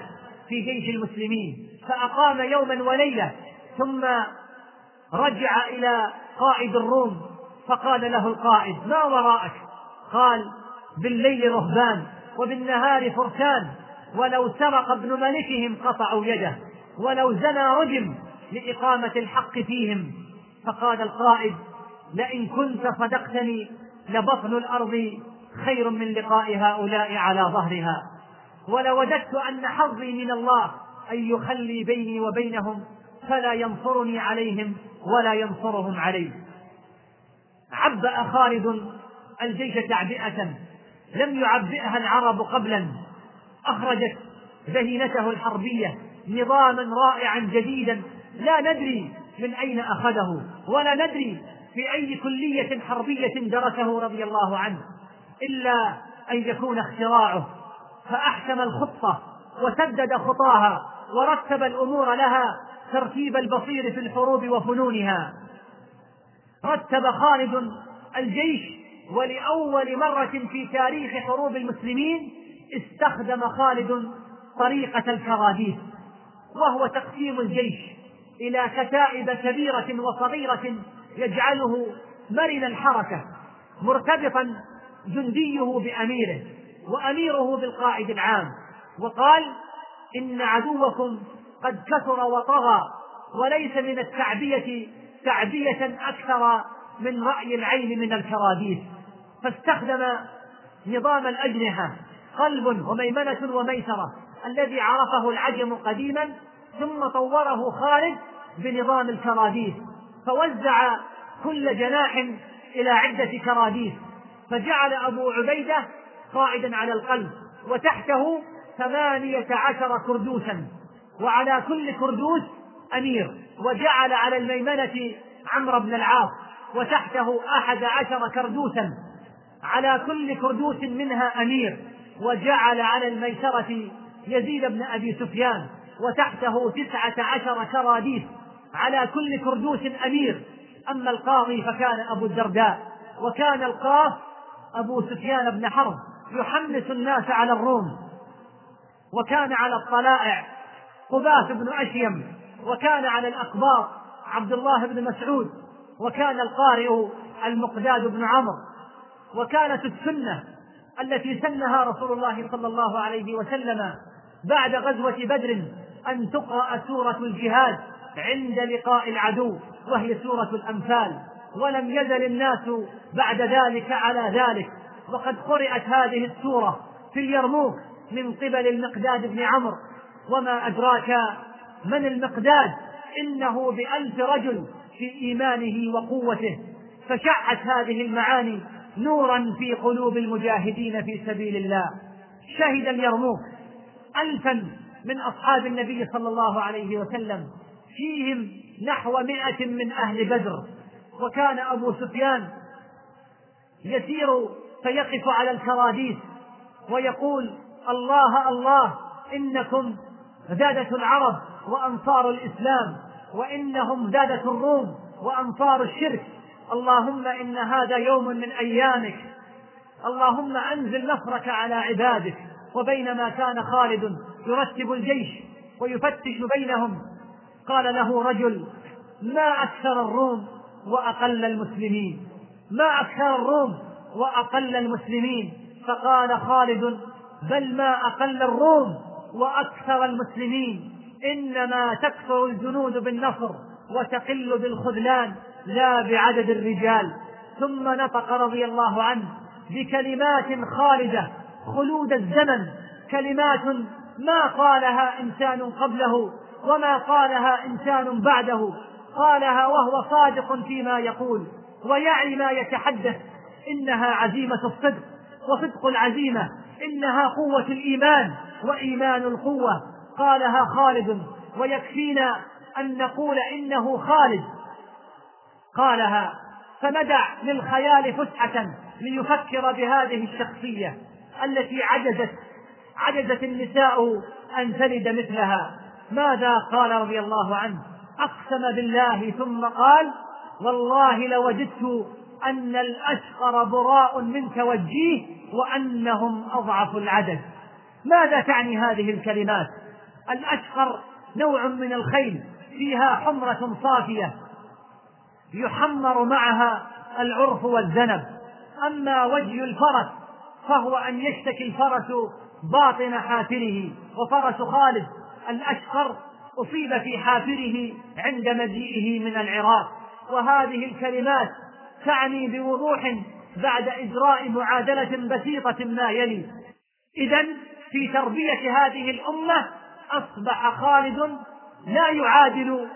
في جيش المسلمين فأقام يوما وليلة ثم رجع إلى قائد الروم فقال له القائد ما وراءك؟ قال بالليل رهبان وبالنهار فرسان ولو سرق ابن ملكهم قطعوا يده ولو زنى رجم لإقامة الحق فيهم. فقال القائد لئن كنت صدقتني لبطن الأرض خير من لقاء هؤلاء على ظهرها. ولوددت أن حظي من الله أن يخلي بيني وبينهم فلا ينصرني عليهم ولا ينصرهم علي عبأ خالد الجيش تعبئة لم يعبئها العرب قبلا. أخرجت ذهينته الحربية نظاما رائعا جديدا. لا ندري من أين أخذه؟ ولا ندري في أي كلية حربية درسه رضي الله عنه إلا أن يكون اختراعه. فأحكم الخطة وسدد خطاها ورتب الأمور لها ترتيب البصير في الحروب وفنونها. رتب خالد الجيش ولأول مرة في تاريخ حروب المسلمين استخدم خالد طريقة الكراديس وهو تقسيم الجيش. إلى كتائب كبيرة وصغيرة يجعله مرن الحركة مرتبطا جنديه بأميره وأميره بالقائد العام وقال إن عدوكم قد كثر وطغى وليس من التعبية تعبية أكثر من رأي العين من الكراديس فاستخدم نظام الأجنحة قلب وميمنة وميسرة الذي عرفه العجم قديما ثم طوره خالد بنظام الكراديس فوزع كل جناح إلى عدة كراديس فجعل أبو عبيدة قائدا على القلب وتحته ثمانية عشر كردوسا وعلى كل كردوس أمير وجعل على الميمنة عمرو بن العاص وتحته أحد عشر كردوسا على كل كردوس منها أمير وجعل على الميسرة يزيد بن أبي سفيان وتحته تسعة عشر كراديس على كل كردوس أمير. أما القاضي فكان أبو الدرداء وكان القاف أبو سفيان بن حرب يحمس الناس على الروم وكان على الطلائع قباس بن أشيم وكان على الأقباط عبد الله بن مسعود وكان القارئ المقداد بن عمرو. وكانت السنة التي سنها رسول الله صلى الله عليه وسلم بعد غزوة بدر أن تقرأ سورة الجهاد عند لقاء العدو وهي سورة الأنفال ولم يزل الناس بعد ذلك على ذلك. وقد قرأت هذه السورة في اليرموك من قبل المقداد بن عمرو. وما أدراك من المقداد؟ إنه بألف رجل في إيمانه وقوته. فشعت هذه المعاني نورا في قلوب المجاهدين في سبيل الله. شهد اليرموك ألفا من أصحاب النبي صلى الله عليه وسلم. فيهم نحو مائة من أهل بدر. وكان أبو سفيان يسير فيقف على الكراديس ويقول الله الله إنكم زادة العرب وأنصار الإسلام وإنهم زادة الروم وأنصار الشرك. اللهم إن هذا يوم من أيامك. اللهم أنزل نصرك على عبادك. وبينما كان خالد يرتب الجيش ويفتش بينهم. قال له رجل ما أكثر الروم وأقل المسلمين؟ ما أكثر الروم وأقل المسلمين؟ فقال خالد بل ما أقل الروم وأكثر المسلمين. إنما تكثر الجنود بالنصر وتقل بالخذلان لا بعدد الرجال. ثم نطق رضي الله عنه بكلمات خالدة خلود الزمن كلمات ما قالها إنسان قبله وما قالها إنسان بعده. قالها وهو صادق فيما يقول ويعي ما يتحدث. إنها عزيمة الصدق وصدق العزيمة. إنها قوة الإيمان وإيمان القوة. قالها خالد ويكفينا أن نقول إنه خالد. قالها فندع للخيال فسحة ليفكر بهذه الشخصية التي عجزت عجزت النساء أن تلد مثلها. ماذا قال رضي الله عنه؟ أقسم بالله ثم قال والله لوجدت أن الأشقر براء منك وجيه وأنهم أضعف العدد. ماذا تعني هذه الكلمات؟ الأشقر نوع من الخيل فيها حمرة صافية يحمر معها العرف والذنب. أما وجه الفرس فهو أن يشتكي الفرس باطن حافره. وفرس خالد الأشقر أصيب في حافره عند مجيئه من العراق. وهذه الكلمات تعني بوضوح بعد إجراء معادلة بسيطة ما يلي. إذا في تربية هذه الأمة أصبح خالد لا يعادل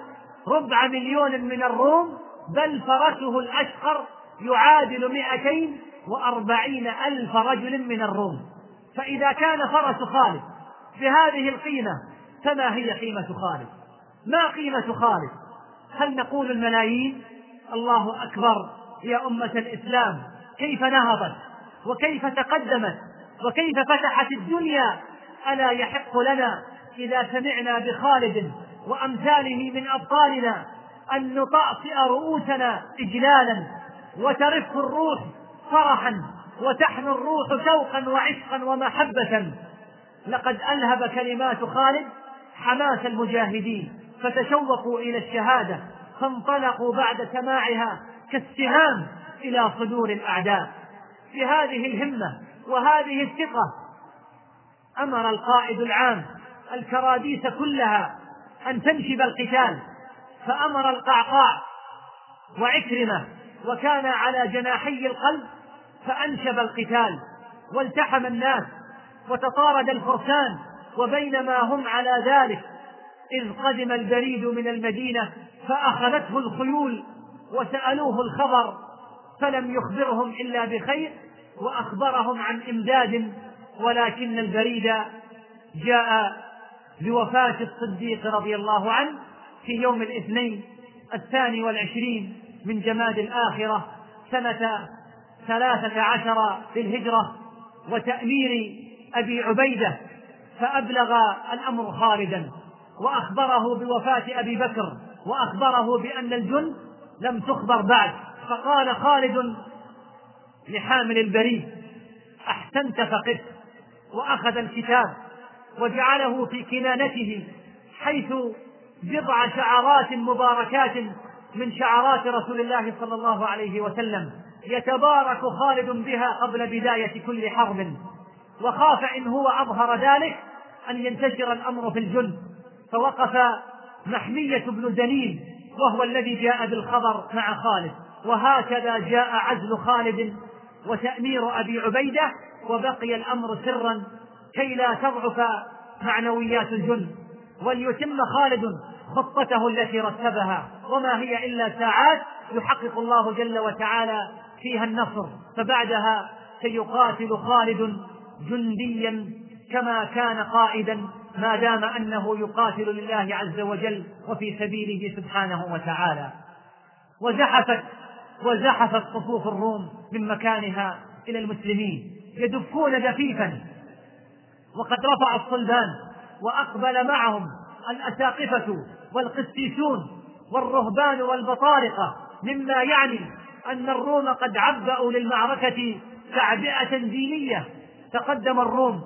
ربع مليون من الروم بل فرسه الأشقر يعادل مئتين وأربعين ألف رجل من الروم. فإذا كان فرس خالد بهذه القيمة فما هي قيمة خالد؟ ما قيمة خالد؟ هل نقول الملايين الله أكبر يا أمة الإسلام كيف نهضت وكيف تقدمت وكيف فتحت الدنيا ألا يحق لنا إذا سمعنا بخالد وأمثاله من أبطالنا أن نطأطئ رؤوسنا إجلالا وترف الروح فرحا وتحنو الروح شوقا وعشقا ومحبة. لقد ألهب كلمات خالد حماس المجاهدين فتشوقوا إلى الشهادة فانطلقوا بعد سماعها كالسهام إلى صدور الأعداء. بهذه الهمة وهذه الثقة أمر القائد العام الكراديس كلها أن تنشب القتال فأمر القعقاع وعكرمة وكان على جناحي القلب فأنشب القتال والتحم الناس وتطارد الفرسان وبينما هم على ذلك إذ قدم البريد من المدينة فأخذته الخيول وسألوه الخبر فلم يخبرهم إلا بخير وأخبرهم عن إمداد ولكن البريد جاء بوفاة الصديق رضي الله عنه في يوم الاثنين الثاني والعشرين من جماد الآخرة سنة ثلاثة عشر في الهجرة وتأمير أبي عبيدة فأبلغ الأمر خالدا وأخبره بوفاة أبي بكر وأخبره بأن الجند لم تخبر بعد. فقال خالد لحامل البريد أحسنت فقدت. وأخذ الكتاب وجعله في كنانته حيث بضع شعرات مباركات من شعرات رسول الله صلى الله عليه وسلم. يتبارك خالد بها قبل بداية كل حرب. وخاف إن هو أظهر ذلك أن ينتشر الأمر في الجند فوقف محمية بن دليل وهو الذي جاء بالخبر مع خالد. وهكذا جاء عزل خالد وتأمير أبي عبيدة وبقي الأمر سرا كي لا تضعف معنويات الجند وليتم خالد خطته التي رتبها. وما هي إلا ساعات يحقق الله جل وتعالى فيها النصر فبعدها سيقاتل خالد جنديا كما كان قائدا ما دام أنه يقاتل لله عز وجل وفي سبيله سبحانه وتعالى. وزحفت وزحفت صفوف الروم من مكانها إلى المسلمين يدفون دفيفا وقد رفع الصلبان وأقبل معهم الأساقفة والقسيسون والرهبان والبطارقة مما يعني أن الروم قد عبأوا للمعركة تعبئه دينية تقدم الروم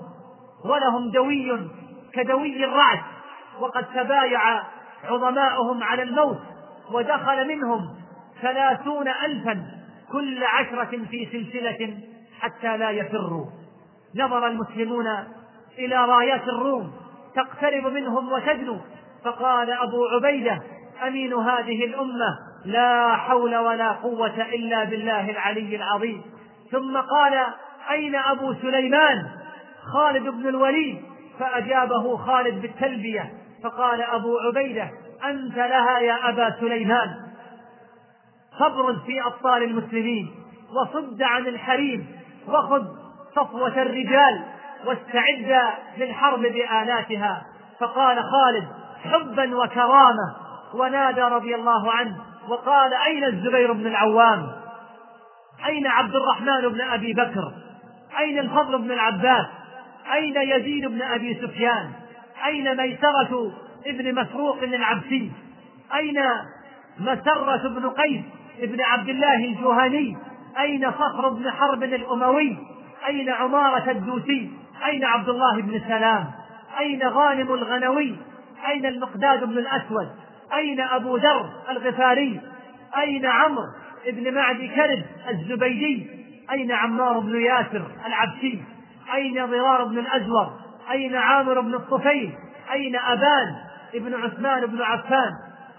ولهم دوي كدوي الرعد وقد تبايع عظماؤهم على الموت ودخل منهم ثلاثون ألفا كل عشرة في سلسلة حتى لا يفروا. نظر المسلمون إلى رايات الروم تقترب منهم وتدنو فقال أبو عبيدة أمين هذه الأمة لا حول ولا قوة إلا بالله العلي العظيم. ثم قال أين أبو سليمان؟ خالد بن الوليد. فأجابه خالد بالتلبية. فقال أبو عبيدة أنت لها يا أبا سليمان. فابرز في أبطال المسلمين وصد عن الحريم وخذ صفوة الرجال واستعد للحرب بآلاتها. فقال خالد حبا وكرامة. ونادى رضي الله عنه. وقال أين الزبير بن العوام؟ أين عبد الرحمن بن أبي بكر؟ أين الفضل بن العباس؟ أين يزيد بن أبي سفيان؟ أين ميسرة ابن مسروق العبسي؟ أين مسرة بن قيس ابن عبد الله الجهني؟ أين صخر بن حرب الأموي؟ أين عمارة الدوسي؟ أين عبد الله بن سلام؟ أين غانم الغنوي؟ أين المقداد بن الأسود؟ أين أبو ذر الغفاري؟ أين عمرو بن معدي كرب الزبيدي؟ أين عمار بن ياسر العبسي؟ أين ضرار بن الأزور؟ أين عامر بن الطفيل؟ أين أبان ابن عثمان بن عفان؟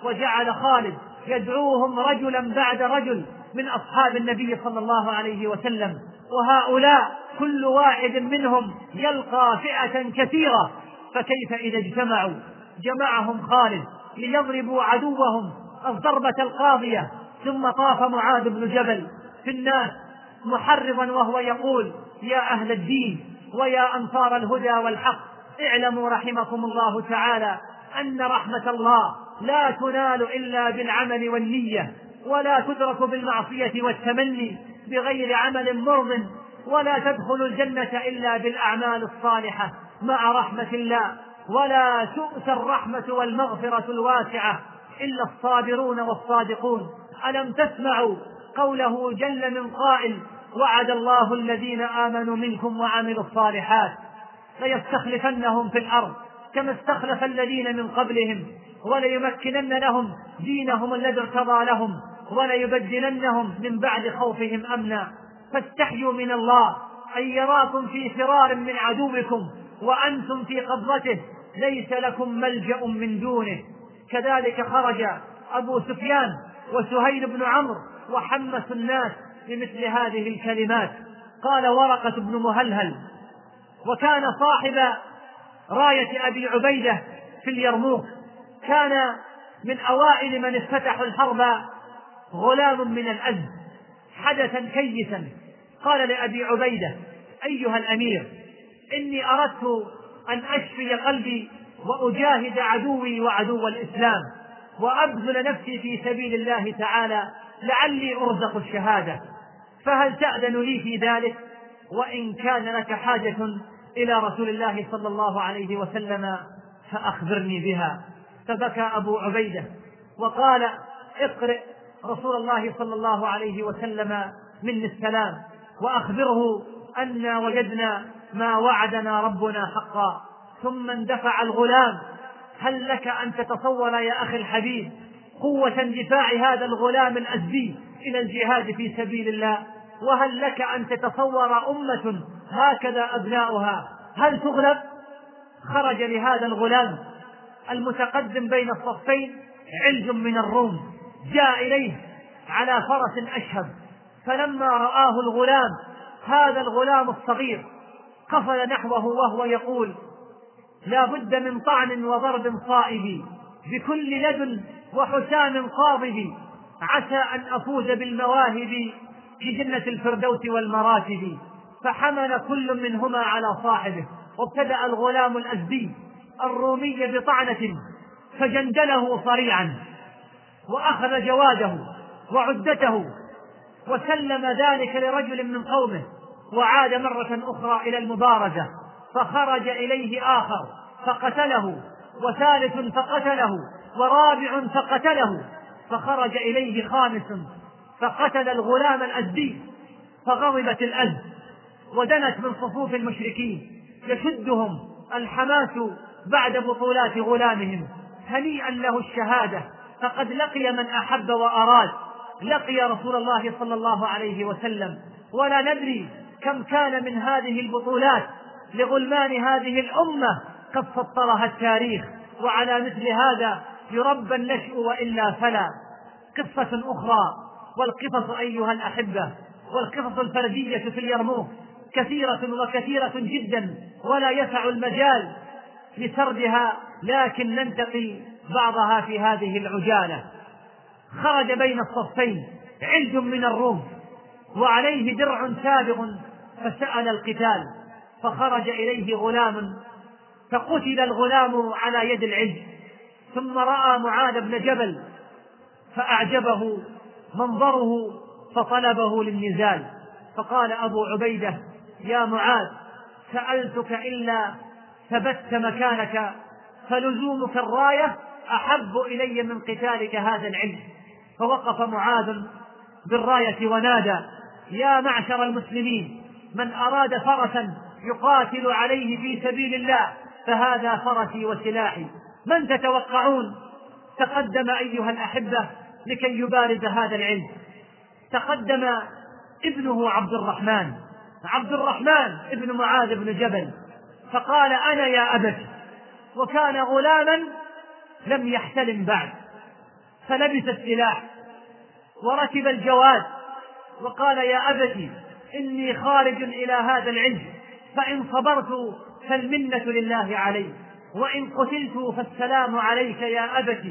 وجعل خالد يدعوهم رجلا بعد رجل من أصحاب النبي صلى الله عليه وسلم. وهؤلاء كل واحد منهم يلقى فئة كثيرة. فكيف إذا اجتمعوا؟ جمعهم خالد ليضربوا عدوهم الضربة القاضية. ثم طاف معاذ بن جبل في الناس محرضا وهو يقول يا أهل الدين ويا أنصار الهدى والحق اعلموا رحمكم الله تعالى أن رحمة الله لا تنال إلا بالعمل والنية ولا تدرك بالمعصية والتمني بغير عمل مرض ولا تدخل الجنة إلا بالأعمال الصالحة مع رحمة الله. ولا تؤتى الرحمة والمغفرة الواسعة إلا الصابرون والصادقون. ألم تسمعوا قوله جل من قائل وعد الله الذين آمنوا منكم وعملوا الصالحات ليستخلفنهم في الأرض كما استخلف الذين من قبلهم وليمكنن لهم دينهم الذي ارتضى لهم وليبدلنهم من بعد خوفهم أمنا. فاستحيوا من الله أن يراكم في فرار من عدوكم وأنتم في قبضته ليس لكم ملجأ من دونه. كذلك خرج أبو سفيان وسهيل بن عمرو وحمسوا الناس بمثل هذه الكلمات. قال ورقة بن مهلهل وكان صاحب راية أبي عبيدة في اليرموك كان من أوائل من افتتحوا الحرب غلام من الأزد حدثا كيسا. قال لأبي عبيدة أيها الأمير إني أردت أن أشفي قلبي وأجاهد عدوي وعدو الإسلام وأبذل نفسي في سبيل الله تعالى لعلي أرزق الشهادة. فهل تأذن لي في ذلك؟ وإن كان لك حاجة إلى رسول الله صلى الله عليه وسلم فأخبرني بها. فبكى أبو عبيدة وقال اقرئ رسول الله صلى الله عليه وسلم مني السلام وأخبره أنا وجدنا ما وعدنا ربنا حقا. ثم اندفع الغلام. هل لك أن تتصور يا أخي الحبيب قوة دفاع هذا الغلام الأزدي إلى الجهاد في سبيل الله؟ وهل لك أن تتصور أمة هكذا أبناؤها؟ هل تغلب؟ خرج لهذا الغلام المتقدم بين الصفين علج من الروم جاء إليه على فرس أشهب. فلما رآه الغلام هذا الغلام الصغير قفل نحوه وهو يقول لا بد من طعن وضرب صائب بكل لدن وحسام قاضب عسى أن أفوز بالمواهب في جنة الفردوس والمراتب فحمل كل منهما على صاحبه وابتدأ الغلام الأزدي الرومي بطعنة فجندله صريعا وأخذ جواده وعدته وسلم ذلك لرجل من قومه وعاد مرة أخرى إلى المبارزة فخرج إليه آخر فقتله وثالث فقتله ورابع فقتله فخرج إليه خامس فقتل الغلام الأزدي فغضبت الأزد ودنت من صفوف المشركين يشدهم الحماس بعد بطولات غلامهم هنيئا له الشهادة فقد لقي من أحب وأراد لقي رسول الله صلى الله عليه وسلم ولا ندري كم كان من هذه البطولات لغلمان هذه الأمة قد سطرها التاريخ وعلى مثل هذا يربى النشء وإلا فلا. قصة أخرى والقصص أيها الأحبة والقصص الفردية في اليرموك كثيرة وكثيرة جدا ولا يسع المجال لسردها لكن ننتقي بعضها في هذه العجالة. خرج بين الصفين علج من الروم وعليه درع سابغ فسأل القتال فخرج إليه غلام فقتل الغلام على يد العلج ثم رأى معاذ بن جبل فأعجبه منظره فطلبه للنزال فقال أبو عبيدة يا معاذ سألتك إلا ثبت مكانك فلزومك الراية أحب إلي من قتالك هذا العلم فوقف معاذ بالراية ونادى يا معشر المسلمين من أراد فرسا يقاتل عليه في سبيل الله فهذا فرسي وسلاحي. من تتوقعون؟ تقدم أيها الأحبة لكي يبارز هذا العلم. تقدم ابنه عبد الرحمن. عبد الرحمن ابن معاذ بن جبل. فقال أنا يا أبت. وكان غلاما لم يحتلم بعد. فلبس السلاح. وركب الجواد. وقال يا أبت إني خارج إلى هذا العلم. فإن صبرت فالمنة لله علي. وإن قتلت فالسلام عليك يا أبت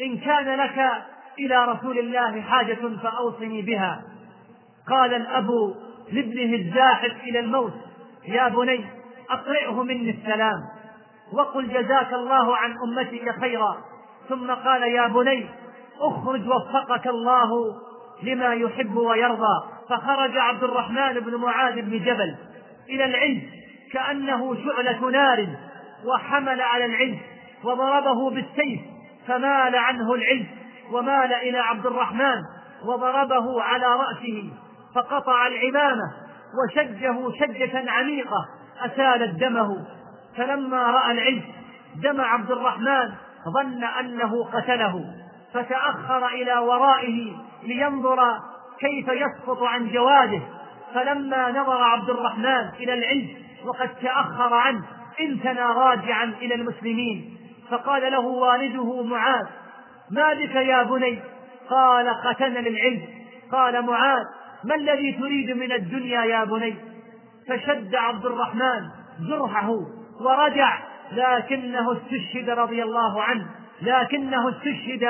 إن كان لك إلى رسول الله حاجة فأوصني بها. قال الأب لابنه الزاحف إلى الموت. يا بني أقرئه مني السلام. وقل جزاك الله عن أمتك خيرا. ثم قال يا بني أخرج وفقك الله لما يحب ويرضى. فخرج عبد الرحمن بن معاذ بن جبل إلى العلم كأنه شعلة نار وحمل على العلم وضربه بالسيف فمال عنه العلم ومال إلى عبد الرحمن وضربه على رأسه فقطع العمامة وشجه شجة عميقة أسالت دمه فلما رأى العلم دم عبد الرحمن ظن أنه قتله فتأخر إلى ورائه لينظر كيف يسقط عن جواده. فلما نظر عبد الرحمن إلى العلج وقد تأخر عنه انثنى راجعا إلى المسلمين. فقال له والده معاذ ما بك يا بني؟ قال قتلنا للعلم. قال معاذ ما الذي تريد من الدنيا يا بني؟ فشد عبد الرحمن جرحه ورجع لكنه استشهد رضي الله عنه لكنه استشهد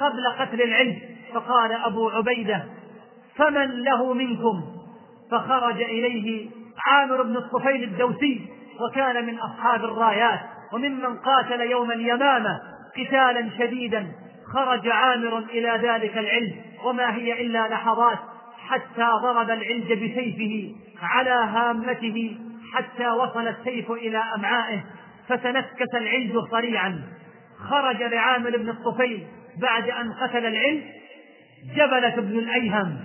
قبل قتل العلم. فقال أبو عبيدة فمن له منكم؟ فخرج إليه عامر بن الطفيل الدوسي وكان من أصحاب الرايات وممن قاتل يوم اليمامة قتالا شديدا خرج عامر إلى ذلك العلم وما هي إلا لحظات حتى ضرب العلج بسيفه على هامته حتى وصل السيف إلى أمعائه فتنكس العلج صريعا. خرج لعامر بن الطفيل بعد أن قتل العلج جبلة بن الأيهم.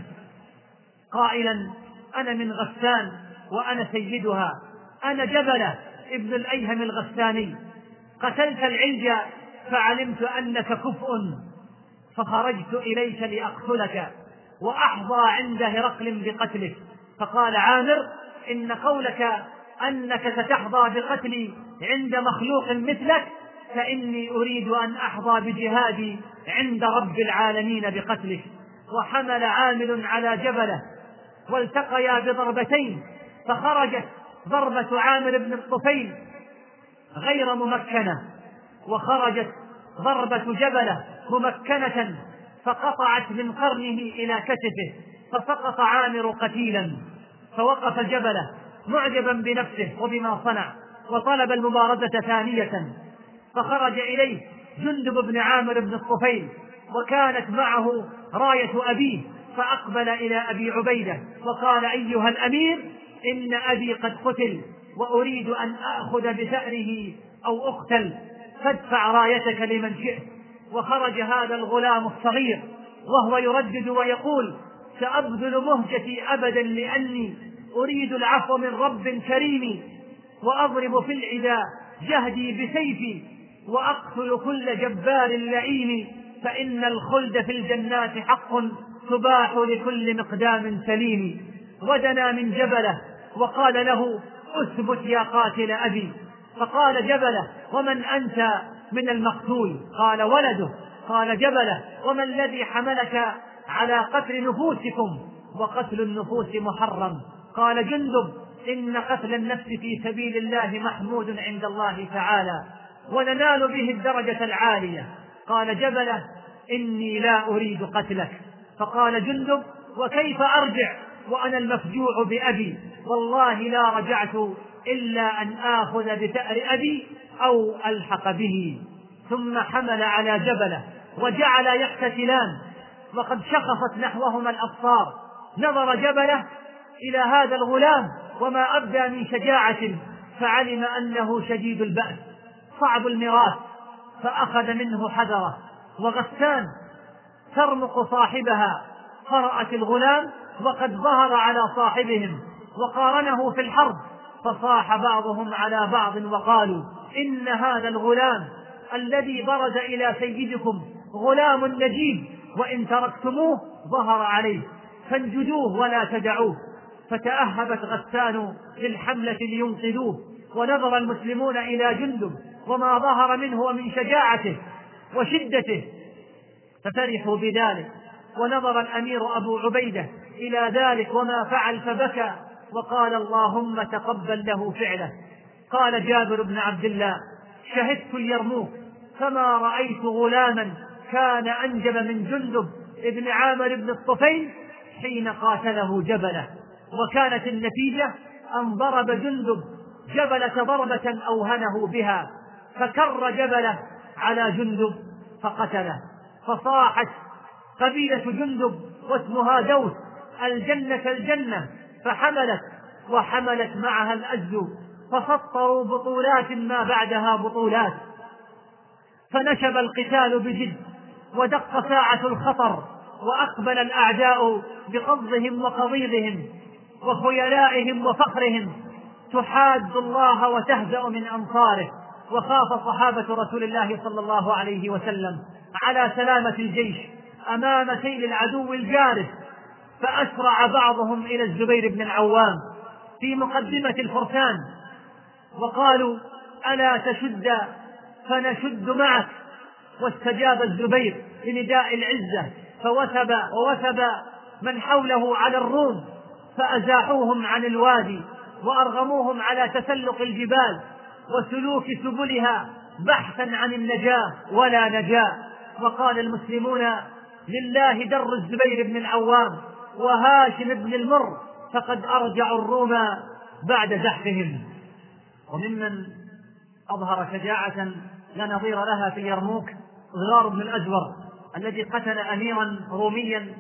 قائلا أنا من غسان وأنا سيدها. أنا جبلة ابن الأيهم الغساني. قتلت العلج فعلمت أنك كفء فخرجت إليك لأقتلك وأحظى عند هرقل بقتلك. فقال عامر إن قولك أنك ستحظى بقتلي عند مخلوق مثلك فإني أريد أن أحظى بجهادي عند رب العالمين بقتلك. وحمل عامل على جبله. والتقيا بضربتين فخرجت ضربة عامر بن الطفيل غير ممكنة وخرجت ضربة جبلة ممكنة فقطعت من قرنه إلى كتفه فسقط عامر قتيلا فوقف جبله معجبا بنفسه وبما صنع وطلب المبارزة ثانية فخرج إليه جندب بن عامر بن الطفيل وكانت معه راية أبيه فأقبل إلى أبي عبيدة وقال أيها الأمير إن أبي قد قتل وأريد أن آخذ بثأره أو أقتل فادفع رايتك لمن شئت. وخرج هذا الغلام الصغير وهو يردد ويقول سأبذل مهجتي أبدا لأني أريد العفو من رب كريم وأضرب في العدا جهدي بسيفي وأقتل كل جبار لعين فإن الخلد في الجنات حق تباح لكل مقدام سليم. ودنا من جبله وقال له أثبت يا قاتل أبي. فقال جبله ومن أنت من المقتول؟ قال ولده. قال جبله وما الذي حملك على قتل نفوسكم؟ وقتل النفوس محرم. قال جندب إن قتل النفس في سبيل الله محمود عند الله تعالى وننال به الدرجة العالية. قال جبله إني لا أريد قتلك. فقال جندب وكيف أرجع؟ وأنا المفجوع بأبي. والله لا رجعت إلا أن آخذ بثأر أبي أو ألحق به. ثم حمل على جبله وجعل يقتتلان. وقد شخصت نحوهما الأبصار. نظر جبله إلى هذا الغلام وما أبدى من شجاعة فعلم أنه شديد البأس. صعب الميراث فأخذ منه حذره. وغسان ترمق صاحبها. فرأت الغلام وقد ظهر على صاحبهم وقارنه في الحرب فصاح بعضهم على بعض وقالوا إن هذا الغلام الذي برز إلى سيدكم غلام نجيب وإن تركتموه ظهر عليه فانجدوه ولا تدعوه. فتأهبت غسان للحملة لينقذوه ونظر المسلمون إلى جندب وما ظهر منه ومن شجاعته وشدته. ففرحوا بذلك. ونظر الأمير أبو عبيدة إلى ذلك وما فعل فبكى وقال اللهم تقبل له فعله. قال جابر بن عبد الله شهدت اليرموك فما رأيت غلاما كان أنجب من جندب ابن عامر بن الطفيل حين قاتله جبله. وكانت النتيجة أن ضرب جندب جبلة ضربة أوهنه بها فكر جبله على جندب فقتله. فصاحت قبيلة جندب واسمها دوس الجنة الجنة فحملت وحملت معها الأجل فسطروا بطولات ما بعدها بطولات. فنشب القتال بجد ودق ساعة الخطر وأقبل الأعداء بقبضهم وقضيضهم وخيلائهم وفخرهم. تحاد الله وتهزأ من أنصاره. وخاف صحابة رسول الله صلى الله عليه وسلم على سلامة الجيش أمام سيل العدو الجارف فأسرع بعضهم إلى الزبير بن العوام في مقدمة الفرسان وقالوا ألا تشد فنشد معك. واستجاب الزبير لنداء العزة فوثب ووثب من حوله على الروم فأزاحوهم عن الوادي وأرغموهم على تسلق الجبال وسلوك سبلها بحثا عن النجاة ولا نجاة. وقال المسلمون لله در الزبير بن العوام وهاشم بن المر فقد أرجعوا الروم بعد زحفهم. وممن أظهر شجاعة لا نظير لها في اليرموك غار بن الأزور الذي قتل أميرا روميا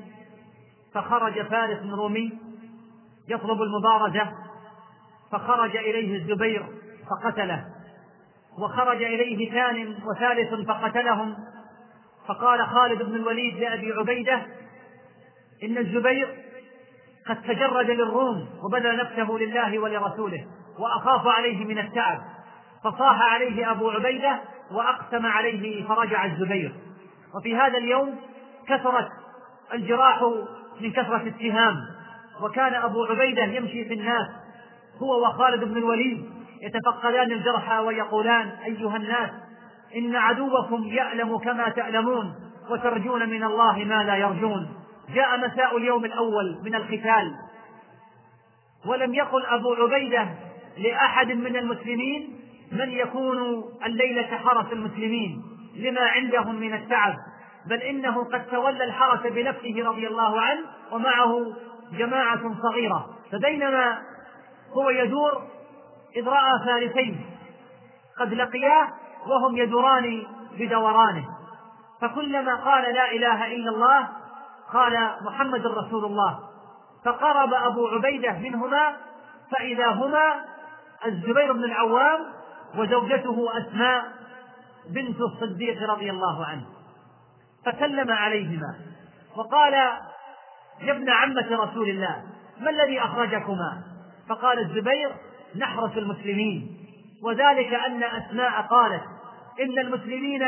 فخرج فارس رومي يطلب المبارزة فخرج إليه الزبير فقتله. وخرج إليه ثان وثالث فقتلهم. فقال خالد بن الوليد لأبي عبيدة إن الزبير قد تجرد للروم وبذل نفسه لله ولرسوله وأخاف عليه من التعب. فصاح عليه أبو عبيدة وأقسم عليه فرجع الزبير. وفي هذا اليوم كثرت الجراح من كثرة السهام وكان أبو عبيدة يمشي في الناس هو وخالد بن الوليد يتفقدان الجرحى ويقولان أيها الناس إن عدوكم يألم كما تألمون وترجون من الله ما لا يرجون. جاء مساء اليوم الأول من القتال. ولم يقل أبو عبيدة لأحد من المسلمين من يكون الليلة حرس المسلمين لما عندهم من التعب بل إنه قد تولى الحرس بنفسه رضي الله عنه ومعه جماعة صغيرة. فبينما هو يدور إذ رأى فارسين قد لقياه وهم يدوران بدورانه. فكلما قال لا إله إلا الله قال محمد رسول الله. فقرب أبو عبيدة منهما فإذا هما الزبير بن العوام وزوجته أسماء بنت الصديق رضي الله عنه. فسلم عليهما وقال يا ابن عمة رسول الله ما الذي أخرجكما؟ فقال الزبير نحرس المسلمين. وذلك أن أسماء قالت إن المسلمين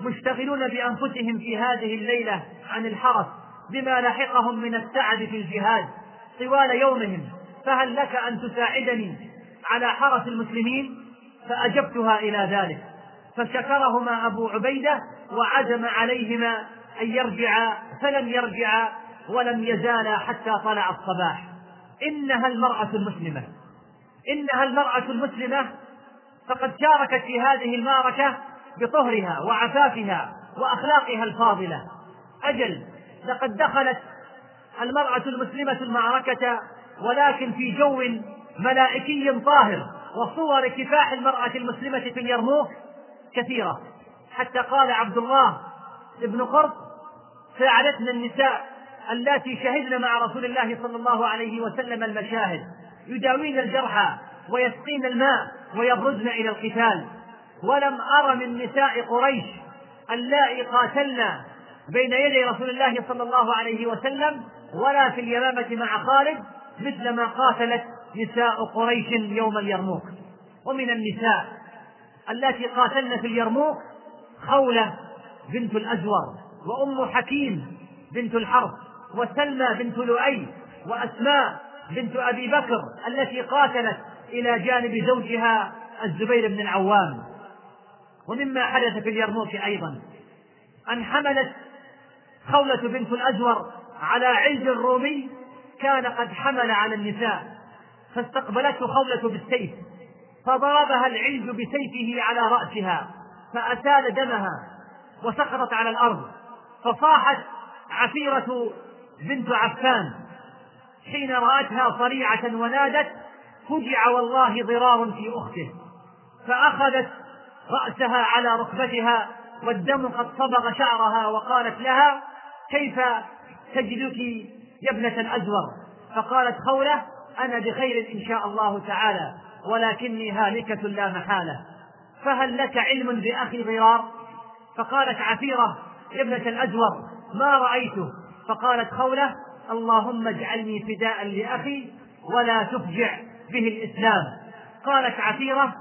مشتغلون بأنفسهم في هذه الليلة عن الحرس بما لحقهم من التعب في الجهاد طوال يومهم. فهل لك أن تساعدني على حرس المسلمين؟ فأجبتها إلى ذلك. فشكرهما أبو عبيدة وعزم عليهما أن يرجعا فلم يرجعا ولم يزالا حتى طلع الصباح. إنها المرأة المسلمة. إنها المرأة المسلمة فقد شاركت في هذه المعركة بطهرها وعفافها وأخلاقها الفاضلة. أجل لقد دخلت المرأة المسلمة المعركة ولكن في جو ملائكي طاهر وصور كفاح المرأة المسلمة في اليرموك كثيرة. حتى قال عبد الله بن قرط ساعدتنا النساء اللاتي شهدن مع رسول الله صلى الله عليه وسلم المشاهد. يداوين الجرحى ويسقين الماء ويبرزن إلى القتال. ولم أر من نساء قريش اللائي قاتلنا بين يدي رسول الله صلى الله عليه وسلم ولا في اليمامة مع خالد مثل ما قاتلت نساء قريش يوم اليرموك. ومن النساء التي قاتلن في اليرموك خولة بنت الأزور وأم حكيم بنت الحرب وسلمى بنت لؤي وأسماء بنت أبي بكر التي قاتلت إلى جانب زوجها الزبير بن العوام. ومما حدث في اليرموك أيضا. أن حملت خولة بنت الأزور على عز رومي كان قد حمل على النساء فاستقبلته خولة بالسيف فضربها العلج بسيفه على رأسها فأسال دمها وسقطت على الأرض فصاحت عفيرة بنت عفان. حين رأتها صريعة ونادت فجع والله ضرار في أخته. فأخذت رأسها على ركبتها والدم قد صبغ شعرها وقالت لها كيف تجدك يا ابنة الأزور؟ فقالت خولة أنا بخير إن شاء الله تعالى ولكني هالكة لا محالة. فهل لك علم بأخي ضرار؟ فقالت عفيرة يا ابنة الأزور ما رأيته؟ فقالت خولة اللهم اجعلني فداء لأخي ولا تفجع به الإسلام. قالت عفيرة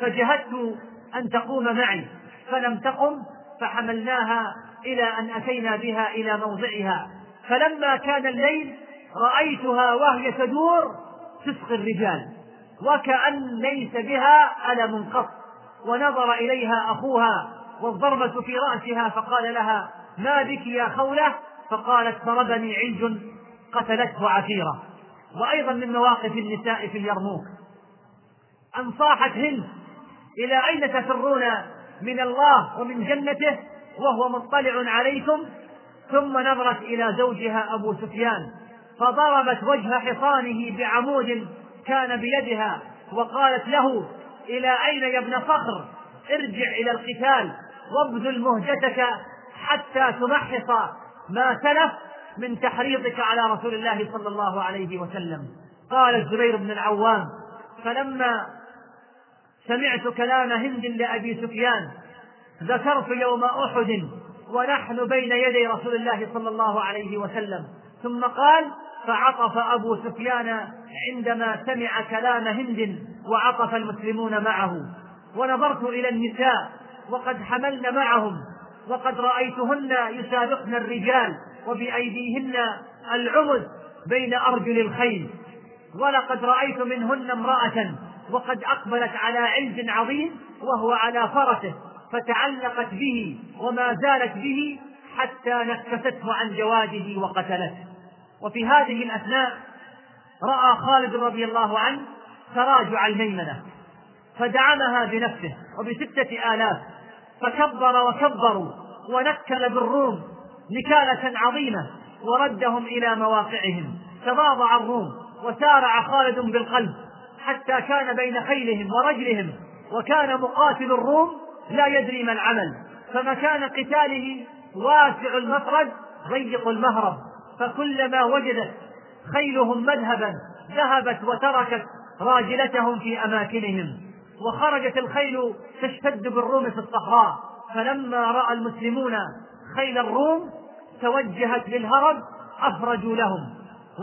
فجهدت أن تقوم معي. فلم تقم فحملناها إلى أن أتينا بها إلى موضعها. فلما كان الليل رأيتها وهي تدور تسقي الرجال. وكأن ليس بها ألم قط. ونظر إليها أخوها والضربة في رأسها فقال لها ما بك يا خولة؟ فقالت ضربني علج قتلته عفيرة. وأيضا من مواقف النساء في اليرموك. أن صاحت هند إلى أين تفرون من الله ومن جنته وهو مطلع عليكم؟ ثم نظرت إلى زوجها أبو سفيان فضربت وجه حصانه بعمود كان بيدها وقالت له إلى أين يا ابن فخر ارجع إلى القتال وابذل مهجتك حتى تمحص ما سلف من تحريضك على رسول الله صلى الله عليه وسلم. قال الزبير بن العوام فلما سمعت كلام هند لأبي سفيان ذكرت يوم أحد ونحن بين يدي رسول الله صلى الله عليه وسلم. ثم قال فعطف أبو سفيان عندما سمع كلام هند وعطف المسلمون معه. ونظرت إلى النساء وقد حملن معهم. وقد رأيتهن يسابقن الرجال وبأيديهن العمد بين أرجل الخيل. ولقد رأيت منهن امرأة وقد أقبلت على علز عظيم وهو على فرسه فتعلقت به وما زالت به حتى نكسته عن جواده وقتلته وفي هذه الأثناء رأى خالد رضي الله عنه تراجع الميمنة فدعمها بنفسه وبستة آلاف. فكبر وكبروا ونكل بالروم نكالة عظيمة وردهم إلى مواقعهم. تواضع الروم وسارع خالد بالقلب حتى كان بين خيلهم ورجلهم وكان مقاتل الروم لا يدري ما العمل. فمكان قتاله واسع المفرد ضيق المهرب. فكلما وجدت خيلهم مذهبا ذهبت وتركت راجلتهم في أماكنهم. وخرجت الخيل تشتد بالروم في الصحراء. فلما رأى المسلمون خيل الروم توجهت للهرب أفرجوا لهم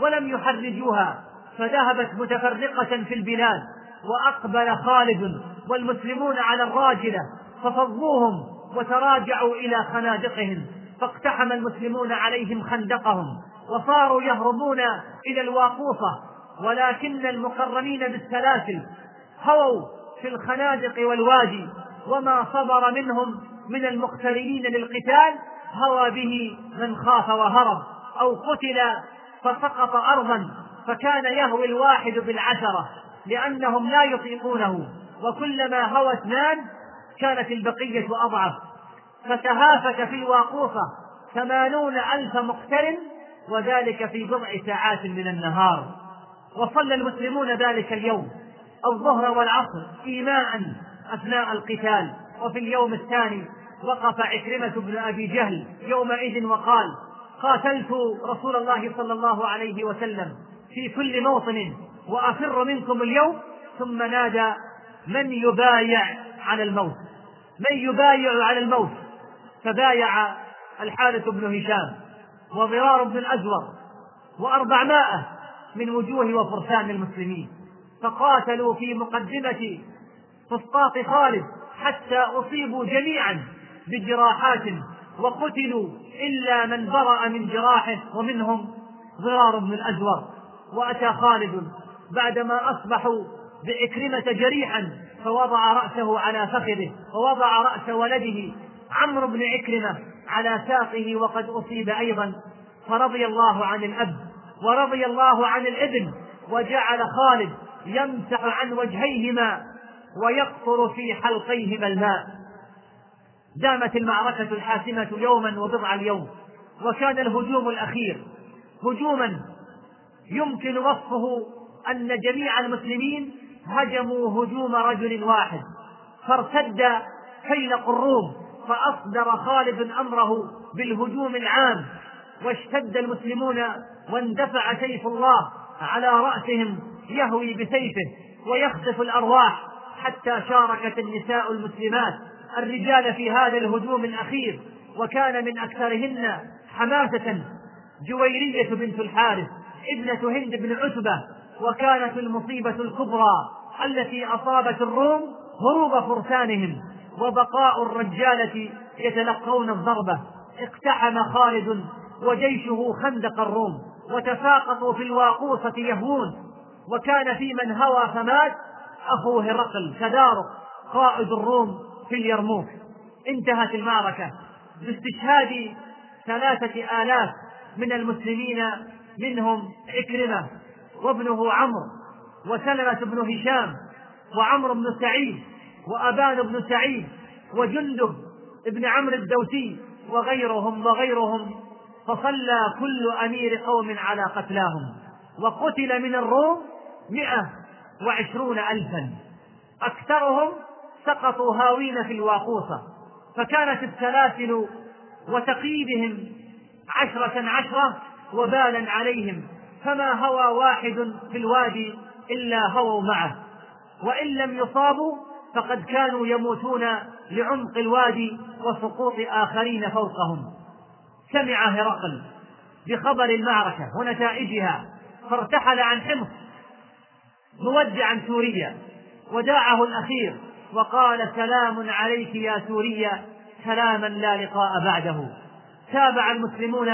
ولم يحرجوها. فذهبت متفرقة في البلاد وأقبل خالد والمسلمون على الراجلة ففضوهم وتراجعوا إلى خنادقهم. فاقتحم المسلمون عليهم خندقهم وصاروا يهربون إلى الواقوصة. ولكن المقرنين بالسلاسل هووا في الخنادق والوادي وما صبر منهم من المقترنين للقتال هوى به من خاف وهرب أو قتل فسقط أرضا فكان يهوي الواحد بالعشرة لأنهم لا يطيقونه. وكلما هوى اثنان كانت البقية أضعف. فتهافت في الواقوفة ثمانون ألف مقترن وذلك في بضع ساعات من النهار. وصلى المسلمون ذلك اليوم. الظهر والعصر إيماء أثناء القتال. وفي اليوم الثاني وقف عكرمة بن أبي جهل يومئذ وقال قاتلت رسول الله صلى الله عليه وسلم في كل موطن وأفر منكم اليوم ثم نادى من يبايع على الموت؟ من يبايع على الموت؟ فبايع الحارث بن هشام وضرار بن الأزور وأربعمائة من وجوه وفرسان المسلمين. فقاتلوا في مقدمة فسطاط خالد حتى أصيبوا جميعا بجراحات وقتلوا إلا من برأ من جراحه ومنهم ضرار بن الأزور. وأتى خالد بعدما أصبحوا بإكرمة جريحا فوضع رأسه على فخذه ووضع رأس ولده عمرو بن عكرمة على ساقه وقد أصيب أيضا. فرضي الله عن الأب ورضي الله عن الابن وجعل خالد يمسح عن وجهيهما ويقطر في حلقيهما الماء. دامت المعركة الحاسمة يوما وبضع اليوم وكان الهجوم الأخير. هجوما يمكن وصفه أن جميع المسلمين هجموا هجوم رجل واحد فارتد فيلق الروم فأصدر خالد أمره بالهجوم العام واشتد المسلمون واندفع سيف الله على رأسهم يهوي بسيفه ويخسف الأرواح حتى شاركت النساء المسلمات الرجال في هذا الهجوم الأخير وكان من أكثرهن حماسة جويرية بنت الحارث ابنة هند بن عتبة وكانت المصيبة الكبرى التي أصابت الروم هروب فرسانهم وبقاء الرجالة يتلقون الضربة اقتحم خالد وجيشه خندق الروم وتساقطوا في الواقوصة يهوون. وكان في من هوى فمات أخو هرقل كدارق قائد الروم في اليرموك. انتهت المعركة باستشهاد ثلاثة آلاف من المسلمين منهم عكرمة وابنه عمرو وسلمة بن هشام وعمرو بن سعيد وأبان بن سعيد وجندب بن عمرو الدوسي وغيرهم وغيرهم. فصلى كل أمير قوم على قتلاهم. وقتل من الروم مئة وعشرون ألفا. أكثرهم سقطوا هاوين في الواقوصة فكانت السلاسل وتقييدهم عشرة عشرة وبالا عليهم فما هوى واحد في الوادي إلا هووا معه. وإن لم يصابوا فقد كانوا يموتون لعمق الوادي وسقوط آخرين فوقهم. سمع هرقل بخبر المعركة ونتائجها فارتحل عن حمص. مودعا سوريا. وداعه الأخير وقال سلام عليك يا سوريا سلاما لا لقاء بعده. تابع المسلمون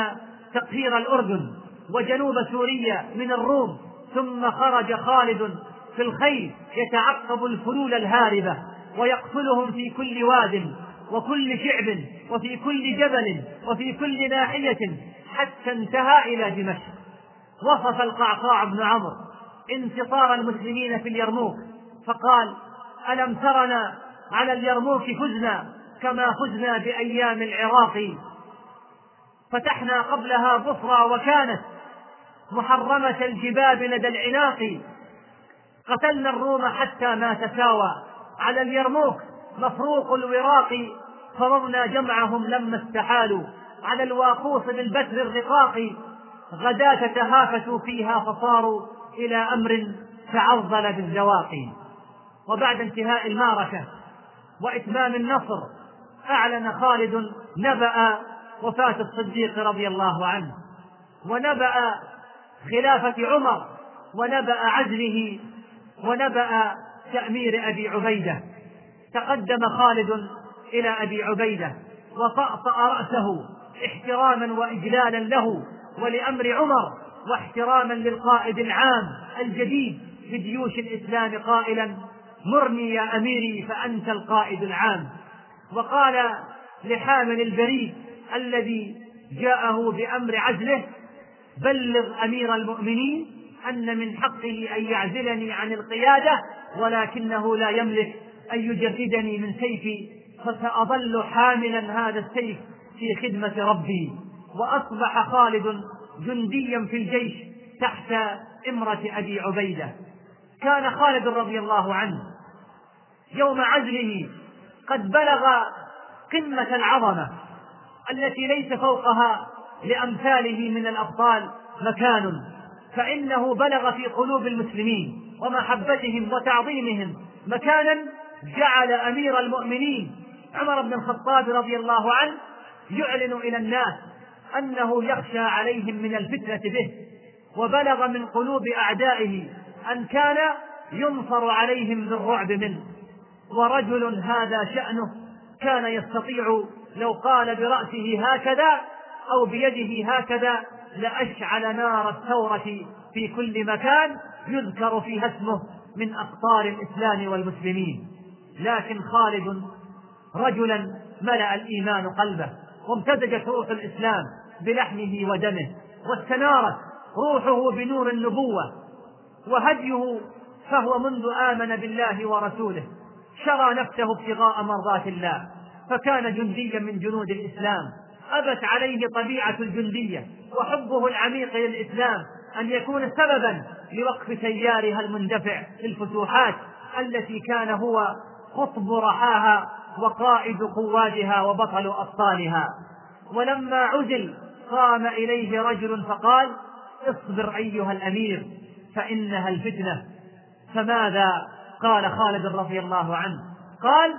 تقهير الأردن وجنوب سوريا من الروم ثم خرج خالد في الخيل يتعقب الفلول الهاربة ويقتلهم في كل واد وكل شعب وفي كل جبل وفي كل ناحية حتى انتهى إلى دمشق. وصف القعقاع بن عمرو انتصار المسلمين في اليرموك. فقال ألم ترنا على اليرموك فزنا كما فزنا بأيام العراق؟ فتحنا قبلها بصرى وكانت محرمة الجباب لدى العناق. قتلنا الروم حتى ما تساوى. على اليرموك مفروق الوراق فررنا جمعهم لما استحالوا. على الواقوس بالبتر الرقاق غداة تهافتوا فيها فصاروا. إلى أمر تعظل بالزواق وبعد انتهاء المعركة وإتمام النصر أعلن خالد نبأ وفاة الصديق رضي الله عنه ونبأ خلافة عمر ونبأ عزله ونبأ تأمير أبي عبيدة. تقدم خالد إلى أبي عبيدة وطأطأ رأسه احتراما وإجلالا له ولأمر عمر واحتراما للقائد العام الجديد في جيوش الإسلام قائلا مرني يا أميري فأنت القائد العام. وقال لحامل البريد الذي جاءه بأمر عزله بلغ أمير المؤمنين أن من حقه أن يعزلني عن القيادة ولكنه لا يملك أن يجردني من سيفي فسأظل حاملا هذا السيف في خدمة ربي. وأصبح خالد جنديا في الجيش تحت إمرة أبي عبيدة. كان خالد رضي الله عنه يوم عزله قد بلغ قمة العظمة التي ليس فوقها لأمثاله من الأبطال مكان فإنه بلغ في قلوب المسلمين ومحبتهم وتعظيمهم مكانا جعل أمير المؤمنين عمر بن الخطاب رضي الله عنه يعلن إلى الناس أنه يخشى عليهم من الفتنة به وبلغ من قلوب أعدائه أن كان ينصر عليهم بالرعب منه. ورجل هذا شأنه كان يستطيع لو قال برأسه هكذا أو بيده هكذا لأشعل نار الثورة في كل مكان يذكر فيها اسمه من أقطار الإسلام والمسلمين. لكن خالد رجلا ملأ الإيمان قلبه وامتزجت روح الإسلام. بلحمه ودمه واستنارت روحه بنور النبوة وهديه فهو منذ آمن بالله ورسوله شرى نفسه ابتغاء مرضات الله فكان جنديا من جنود الإسلام أبت عليه طبيعة الجندية وحبه العميق للإسلام أن يكون سببا لوقف تيارها المندفع للفتوحات التي كان هو قطب رحاها وقائد قوادها وبطل أبطالها. ولما عزل قام إليه رجل فقال اصبر أيها الأمير فإنها الفتنة. فماذا قال خالد رضي الله عنه؟ قال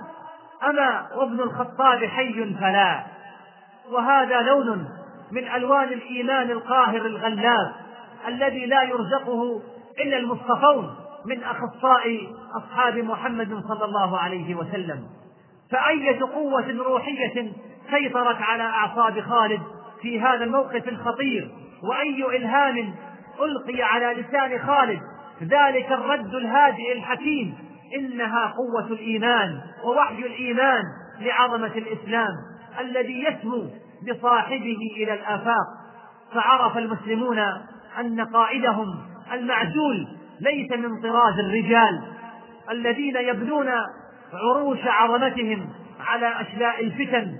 أما وابن الخطاب حي فلا. وهذا لون من ألوان الإيمان القاهر الغلاب الذي لا يرزقه إلا المصطفون من أخصاء أصحاب محمد صلى الله عليه وسلم. فأية قوة روحية سيطرت على أعصاب خالد في هذا الموقف الخطير وأي إلهام ألقي على لسان خالد ذلك الرد الهادئ الحكيم إنها قوة الإيمان ووحي الإيمان لعظمة الإسلام الذي يسمو بصاحبه إلى الآفاق. فعرف المسلمون أن قائدهم المعزول ليس من طراز الرجال الذين يبنون عروش عظمتهم على أشلاء الفتن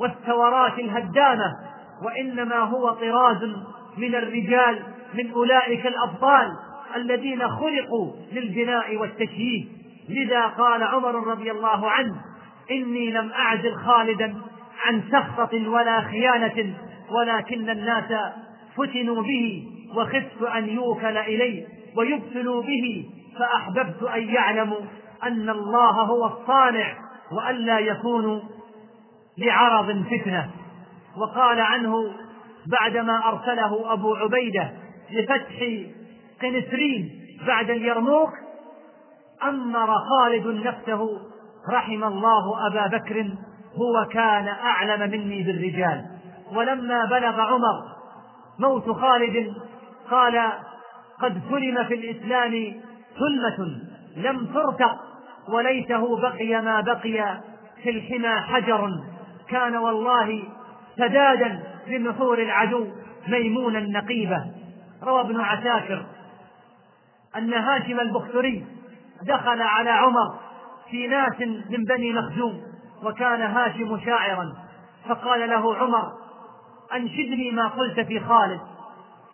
والثورات الهدامة وإنما هو طراز من الرجال من أولئك الأبطال الذين خلقوا للبناء والتشييد. لذا قال عمر رضي الله عنه إني لم أعزل خالدا عن سخطة ولا خيانة ولكن الناس فتنوا به وخفت أن يوكل إلي ويبتلوا به فأحببت أن يعلموا أن الله هو الصانع وألا يكونوا لعرض فتنة. وقال عنه بعدما أرسله أبو عبيدة لفتح قنسرين بعد اليرموك أمر خالد نفسه رحم الله أبا بكر هو كان أعلم مني بالرجال. ولما بلغ عمر موت خالد قال قد سلم في الإسلام ثلمة لم ترتق وليته بقي ما بقي في الحمى حجر. كان والله سدادا لنحور العدو ميمونا نقيبة. روى ابن عساكر أن هاشم البختري دخل على عمر في ناس من بني مخزوم وكان هاشم شاعرا فقال له عمر أنشدني ما قلت في خالد.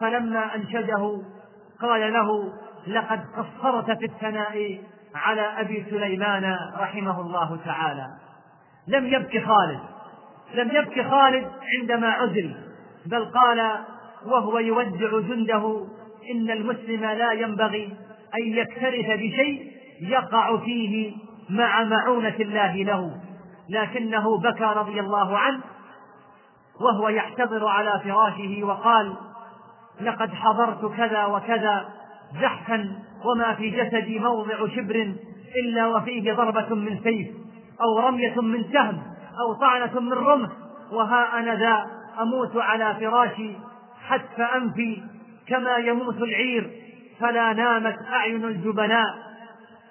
فلما أنشده قال له لقد قصرت في الثناء على أبي سليمان رحمه الله تعالى. لم يبك خالد. لم يبك خالد عندما عزل بل قال وهو يودع جنده إن المسلم لا ينبغي أن يكترث بشيء يقع فيه مع معونة الله له. لكنه بكى رضي الله عنه وهو يحتضر على فراشه وقال لقد حضرت كذا وكذا زحفا وما في جسدي موضع شبر إلا وفيه ضربة من سيف أو رمية من سهم. أو طعنة من رمح وها أنا ذا أموت على فراشي حتف أنفي كما يموت العير فلا نامت أعين الجبناء.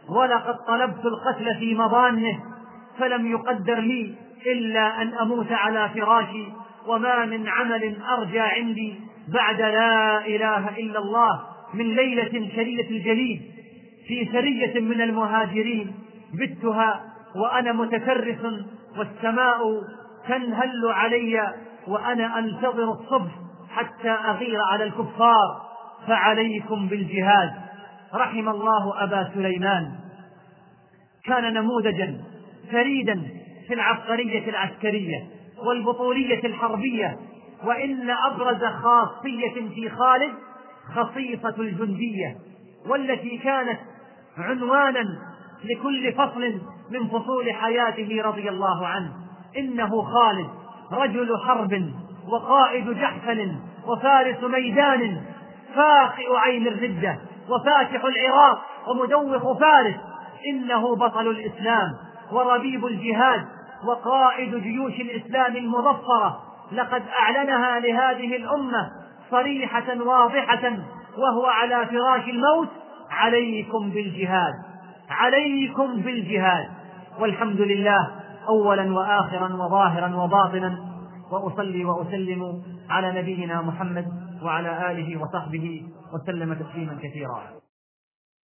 ولقد طلبت القتل في مضانه فلم يقدر لي إلا أن أموت على فراشي وما من عمل أرجى عندي بعد لا إله إلا الله من ليلة شديدة الجليد. في سرية من المهاجرين بتها وأنا متكرس والسماء تنهل علي وأنا أنتظر الصبح حتى أغير على الكفار فعليكم بالجهاد. رحم الله أبا سليمان. كان نموذجا فريدا في العبقرية العسكرية والبطولية الحربية وإن أبرز خاصية في خالد خصيصة الجندية والتي كانت عنوانا لكل فصل من فصول حياته رضي الله عنه. إنه خالد رجل حرب وقائد جحفل وفارس ميدان فاقئ عين الردة وفاتح العراق ومدوخ فارس. إنه بطل الإسلام وربيب الجهاد وقائد جيوش الإسلام المظفرة. لقد أعلنها لهذه الأمة صريحة واضحة وهو على فراش الموت عليكم بالجهاد عليكم بالجهاد. والحمد لله أولا وآخرا وظاهرا وباطنا وأصلي وأسلم على نبينا محمد وعلى آله وصحبه وسلم تسليما كثيرا.